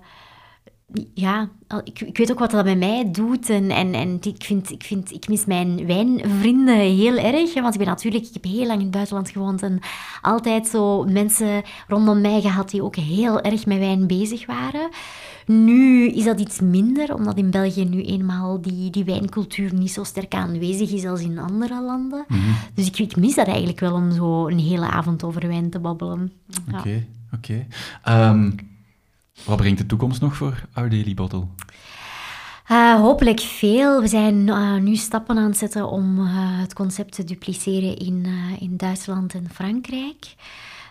ja, ik, ik weet ook wat dat bij mij doet. En, en, en ik, vind, ik, vind, ik mis mijn wijnvrienden heel erg. Want ik ben natuurlijk, ik heb heel lang in het buitenland gewoond. En altijd zo mensen rondom mij gehad die ook heel erg met wijn bezig waren. Nu is dat iets minder, omdat in België nu eenmaal die, die wijncultuur niet zo sterk aanwezig is als in andere landen. Dus ik, ik mis dat eigenlijk wel om zo een hele avond over wijn te babbelen. Ja. Oké, oké. Ehm, wat brengt de toekomst nog voor Daily Bottle? Eh, hopelijk veel. We zijn eh, nu stappen aan het zetten om eh, het concept te dupliceren in, in Duitsland en Frankrijk.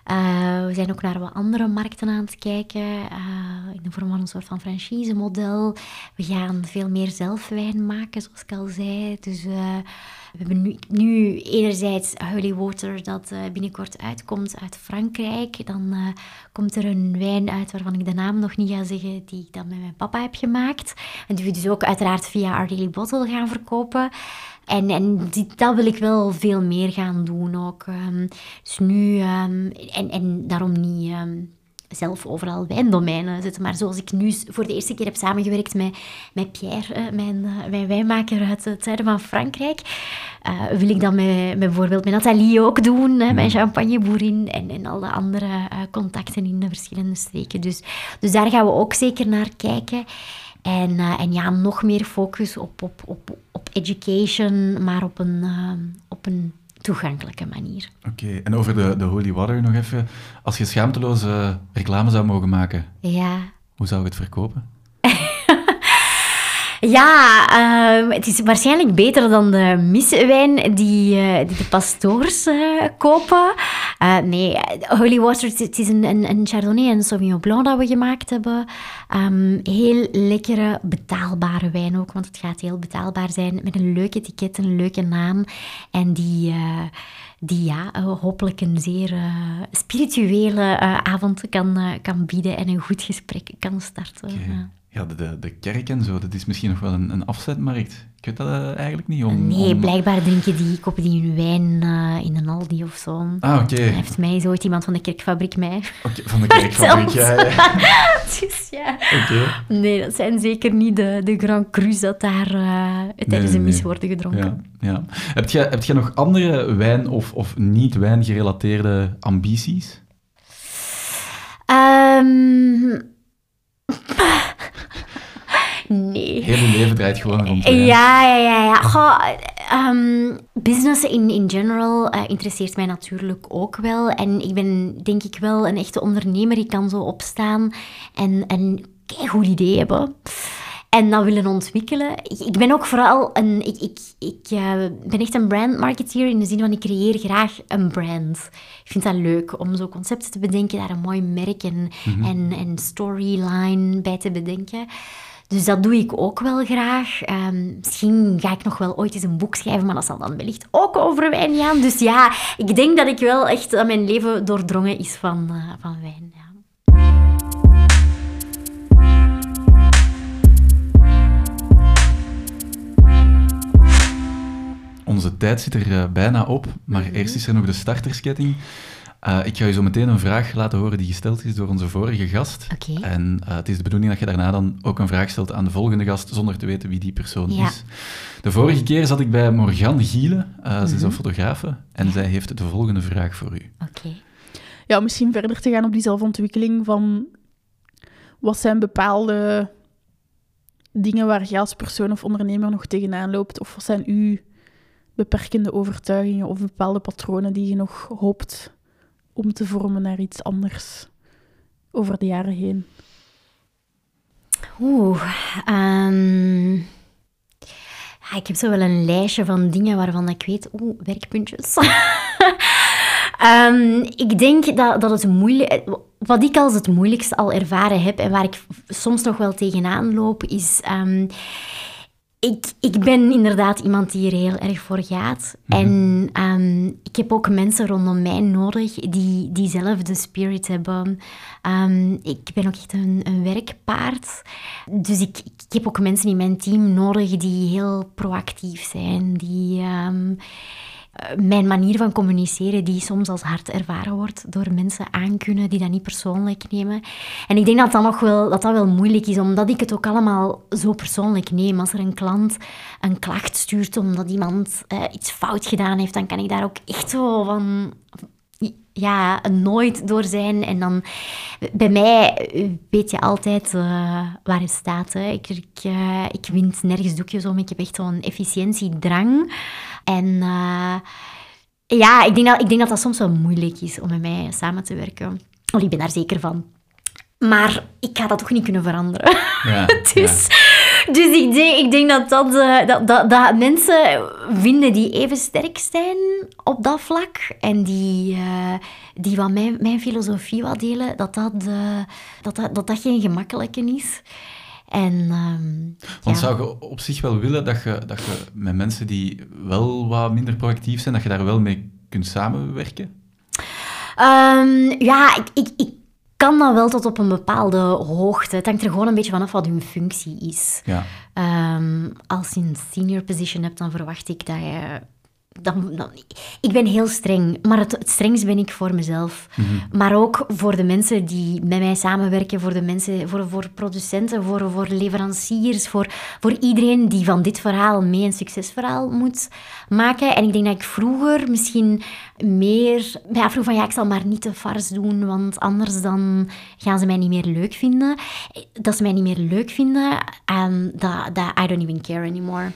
Eh, we zijn ook naar wat andere markten aan het kijken, eh, in de vorm van een soort van franchise-model. We gaan veel meer zelf wijn maken, zoals ik al zei. Dus eh, we hebben nu, nu enerzijds Holy Water, dat binnenkort uitkomt uit Frankrijk. Dan komt er een wijn uit waarvan ik de naam nog niet ga zeggen, die ik dan met mijn papa heb gemaakt. En die we dus ook uiteraard via Our Bottle gaan verkopen. En, en die, dat wil ik wel veel meer gaan doen ook. Ehm, dus nu, ehm, en, en daarom niet ehm, zelf overal wijndomeinen zetten. Maar zoals ik nu voor de eerste keer heb samengewerkt met, met Pierre, eh, mijn, eh, mijn wijnmaker uit het zuiden van Frankrijk, eh, wil ik dat met, met bijvoorbeeld met Nathalie ook doen, mijn champagneboerin en, en alle andere contacten in de verschillende streken. Dus, dus daar gaan we ook zeker naar kijken. En, eh, en ja, nog meer focus op, op, op, op education, maar op een, eh, op een toegankelijke manier. Oké, en over de, de Holy Water nog even. Als je schaamteloze reclame zou mogen maken, Ja, hoe zou je het verkopen? Ja, ehm, het is waarschijnlijk beter dan de miswijn die, eh, die de pastoors eh, kopen. Eh, nee, Holy Water, het is een, een, een Chardonnay en een Sauvignon Blanc dat we gemaakt hebben. Ehm, heel lekkere, betaalbare wijn ook, want het gaat heel betaalbaar zijn. Met een leuk etiket, een leuke naam. En die... die ja, hopelijk een zeer spirituele avond kan, kan bieden en een goed gesprek kan starten. Oké. Ja. De, de, de kerk en zo, dat is misschien nog wel een, een afzetmarkt. Ik weet dat eh, eigenlijk niet. Om, Nee, om- blijkbaar drinken die, kopen die hun wijn eh, in een Aldi of zo. Ah, oké. Hij heeft mij zo ooit iemand van de kerkfabriek mij. Oké, Van de *laughs* kerkfabriek, ja. ja. *laughs* dus ja. Oké. Nee, dat zijn zeker niet de, de Grand Crus dat daar eh, tijdens nee, een mis nee. worden gedronken. Ja, ja. Heb je, heb je nog andere wijn- of, of niet-wijn gerelateerde ambities? Ehm, nee. Heel je leven draait gewoon rond. Ja, ja, ja. ja. Goh, ehm, business in, in general eh, interesseert mij natuurlijk ook wel. En ik ben denk ik wel een echte ondernemer. Ik kan zo opstaan en een goed idee hebben. En dat willen ontwikkelen. Ik, ik ben ook vooral een... Ik, ik, ik eh, ben echt een brandmarketeer in de zin van ik creëer graag een brand. Ik vind dat leuk om zo concepten te bedenken, daar een mooi merk en, en, en storyline bij te bedenken. Dus dat doe ik ook wel graag. Ehm, misschien ga ik nog wel ooit eens een boek schrijven, maar dat zal dan wellicht ook over wijn gaan. Dus ja, ik denk dat ik wel echt dat mijn leven doordrongen is van, eh, van wijn. Ja. Onze tijd zit er eh, bijna op, maar Mhm. eerst is er nog de startersketting. Eh, ik ga je zo meteen een vraag laten horen die gesteld is door onze vorige gast. En eh, het is de bedoeling dat je daarna dan ook een vraag stelt aan de volgende gast, zonder te weten wie die persoon Ja. is. De vorige keer zat ik bij Morgan Giele, eh, ze is Mhm. een fotografe, en zij heeft de volgende vraag voor u. Oké. ja, misschien verder te gaan op die zelfontwikkeling van wat zijn bepaalde dingen waar je als persoon of ondernemer nog tegenaan loopt? Of wat zijn uw beperkende overtuigingen of bepaalde patronen die je nog hoopt om te vormen naar iets anders over de jaren heen? Oeh, ehm, ik heb zo wel een lijstje van dingen waarvan ik weet, oeh, werkpuntjes. *laughs* Ehm, ik denk dat, dat het moeilijk... Wat ik als het moeilijkste al ervaren heb en waar ik soms nog wel tegenaan loop, is... ehm, ik, ik ben inderdaad iemand die er heel erg voor gaat. En ehm, ik heb ook mensen rondom mij nodig die diezelfde spirit hebben. Ehm, ik ben ook echt een, een werkpaard. Dus ik, ik heb ook mensen in mijn team nodig die heel proactief zijn. Die ehm, eh, mijn manier van communiceren, die soms als hard ervaren wordt door mensen aankunnen die dat niet persoonlijk nemen. En ik denk dat dat nog wel, dat dat wel moeilijk is, omdat ik het ook allemaal zo persoonlijk neem. Als er een klant een klacht stuurt omdat iemand eh, iets fout gedaan heeft, dan kan ik daar ook echt zo van ja, nooit door zijn. En dan, bij mij weet je altijd eh, waar het staat. Hè. Ik, ik, eh, ik wind nergens doekjes om. Ik heb echt zo'n efficiëntiedrang. En eh, ja, ik denk, dat, ik denk dat dat soms wel moeilijk is om met mij samen te werken. Want ik ben daar zeker van. Maar ik ga dat toch niet kunnen veranderen. Ja, *laughs* dus, dus ik, denk, ik denk dat, dat, eh, dat, dat, dat mensen vinden die even sterk zijn op dat vlak en die, eh, die wat mijn, mijn filosofie wat delen, dat dat, eh, dat, dat, dat, dat geen gemakkelijke is. En, ehm, Want ja. zou je op zich wel willen dat je, dat je met mensen die wel wat minder proactief zijn, dat je daar wel mee kunt samenwerken? Ehm, ja, ik, ik, ik kan dat wel tot op een bepaalde hoogte. Het hangt er gewoon een beetje vanaf wat hun functie is. Ja. Ehm, als je een senior position hebt, dan verwacht ik dat je... Dan, dan, ik ben heel streng, maar het, het strengst ben ik voor mezelf. Maar ook voor de mensen die met mij samenwerken, voor de mensen, voor, voor producenten, voor, voor leveranciers, voor, voor iedereen die van dit verhaal mee een succesverhaal moet maken. En ik denk dat ik vroeger misschien meer mij afvroeg van ja, ik zal maar niet te vars doen, want anders dan gaan ze mij niet meer leuk vinden. Dat ze mij niet meer leuk vinden, en dat, dat I don't even care anymore.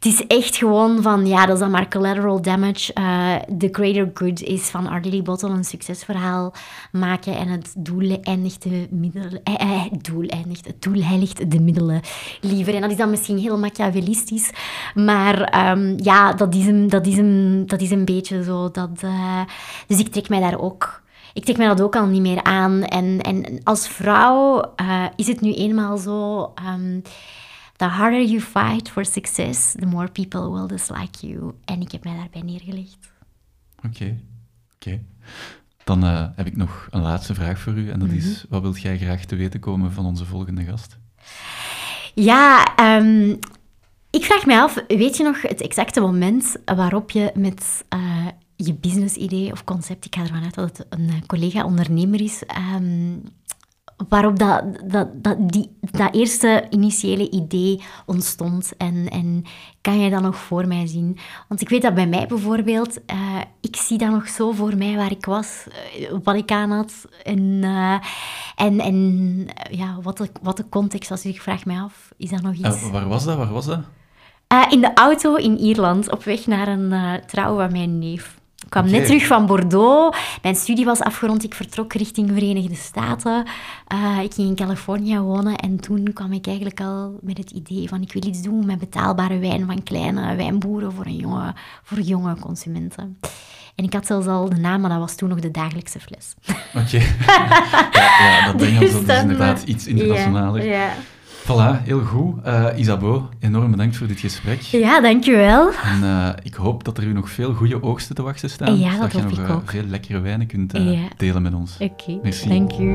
Het is echt gewoon van, ja, dat is dan maar collateral damage. Eh, the greater good is van Ardely Bottle een succesverhaal maken en het doel eindigt de middelen... Eh, eh, het doel eindigt, het doel heiligt de middelen liever. En dat is dan misschien heel machiavellistisch, maar ehm, ja, dat is, een, dat, is een, dat is een beetje zo. Dat, eh, dus ik trek mij daar ook... Ik trek mij dat ook al niet meer aan. En, en als vrouw eh, is het nu eenmaal zo... ehm, The harder you fight for success, the more people will dislike you. En ik heb mij daarbij neergelegd. Oké. Oké. Dan eh, heb ik nog een laatste vraag voor u. En dat is, wat wilt jij graag te weten komen van onze volgende gast? Ja, ehm, ik vraag mij af, weet je nog het exacte moment waarop je met je business-idee of concept, ik ga ervan uit dat het een eh, collega-ondernemer is, ehm, waarop dat, dat, dat, die, dat eerste initiële idee ontstond. En, en kan je dat nog voor mij zien? Want ik weet dat bij mij bijvoorbeeld, eh, ik zie dat nog zo voor mij waar ik was, eh, wat ik aan had. En, en, en ja, wat, de, wat de context was. Dus ik vraag mij af, is dat nog iets? Waar was dat? Waar was dat? In de auto in Ierland, op weg naar een trouw van mijn neef. Ik kwam net terug van Bordeaux. Mijn studie was afgerond. Ik vertrok richting de Verenigde Staten. Eh, ik ging in Californië wonen. En toen kwam ik eigenlijk al met het idee van... Ik wil iets doen met betaalbare wijn van kleine wijnboeren voor, een jonge, voor jonge consumenten. En ik had zelfs al de naam, maar dat was toen nog de dagelijkse fles. Oké. *laughs* ja, ja, dat Engels Dus dat is inderdaad iets internationaler. Ja, ja. Voilà, heel goed. Isabeau, enorm bedankt voor dit gesprek. ja dankjewel. En eh, ik hoop dat er u nog veel goede oogsten te wachten staan. Ja, dat je nog ik eh, ook. veel lekkere wijnen kunt Ja. delen met ons. Oké, Merci. dank u.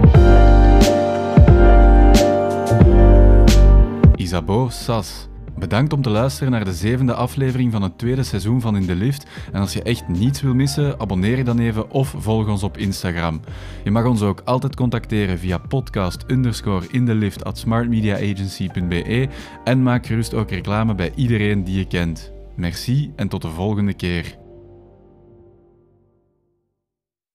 Isabeau Sas. Bedankt om te luisteren naar de zevende aflevering van het tweede seizoen van In de Lift. En als je echt niets wil missen, abonneer je dan even of volg ons op Instagram. Je mag ons ook altijd contacteren via podcast underscore in de lift at smartmediaagency.be en maak gerust ook reclame bij iedereen die je kent. Merci en tot de volgende keer.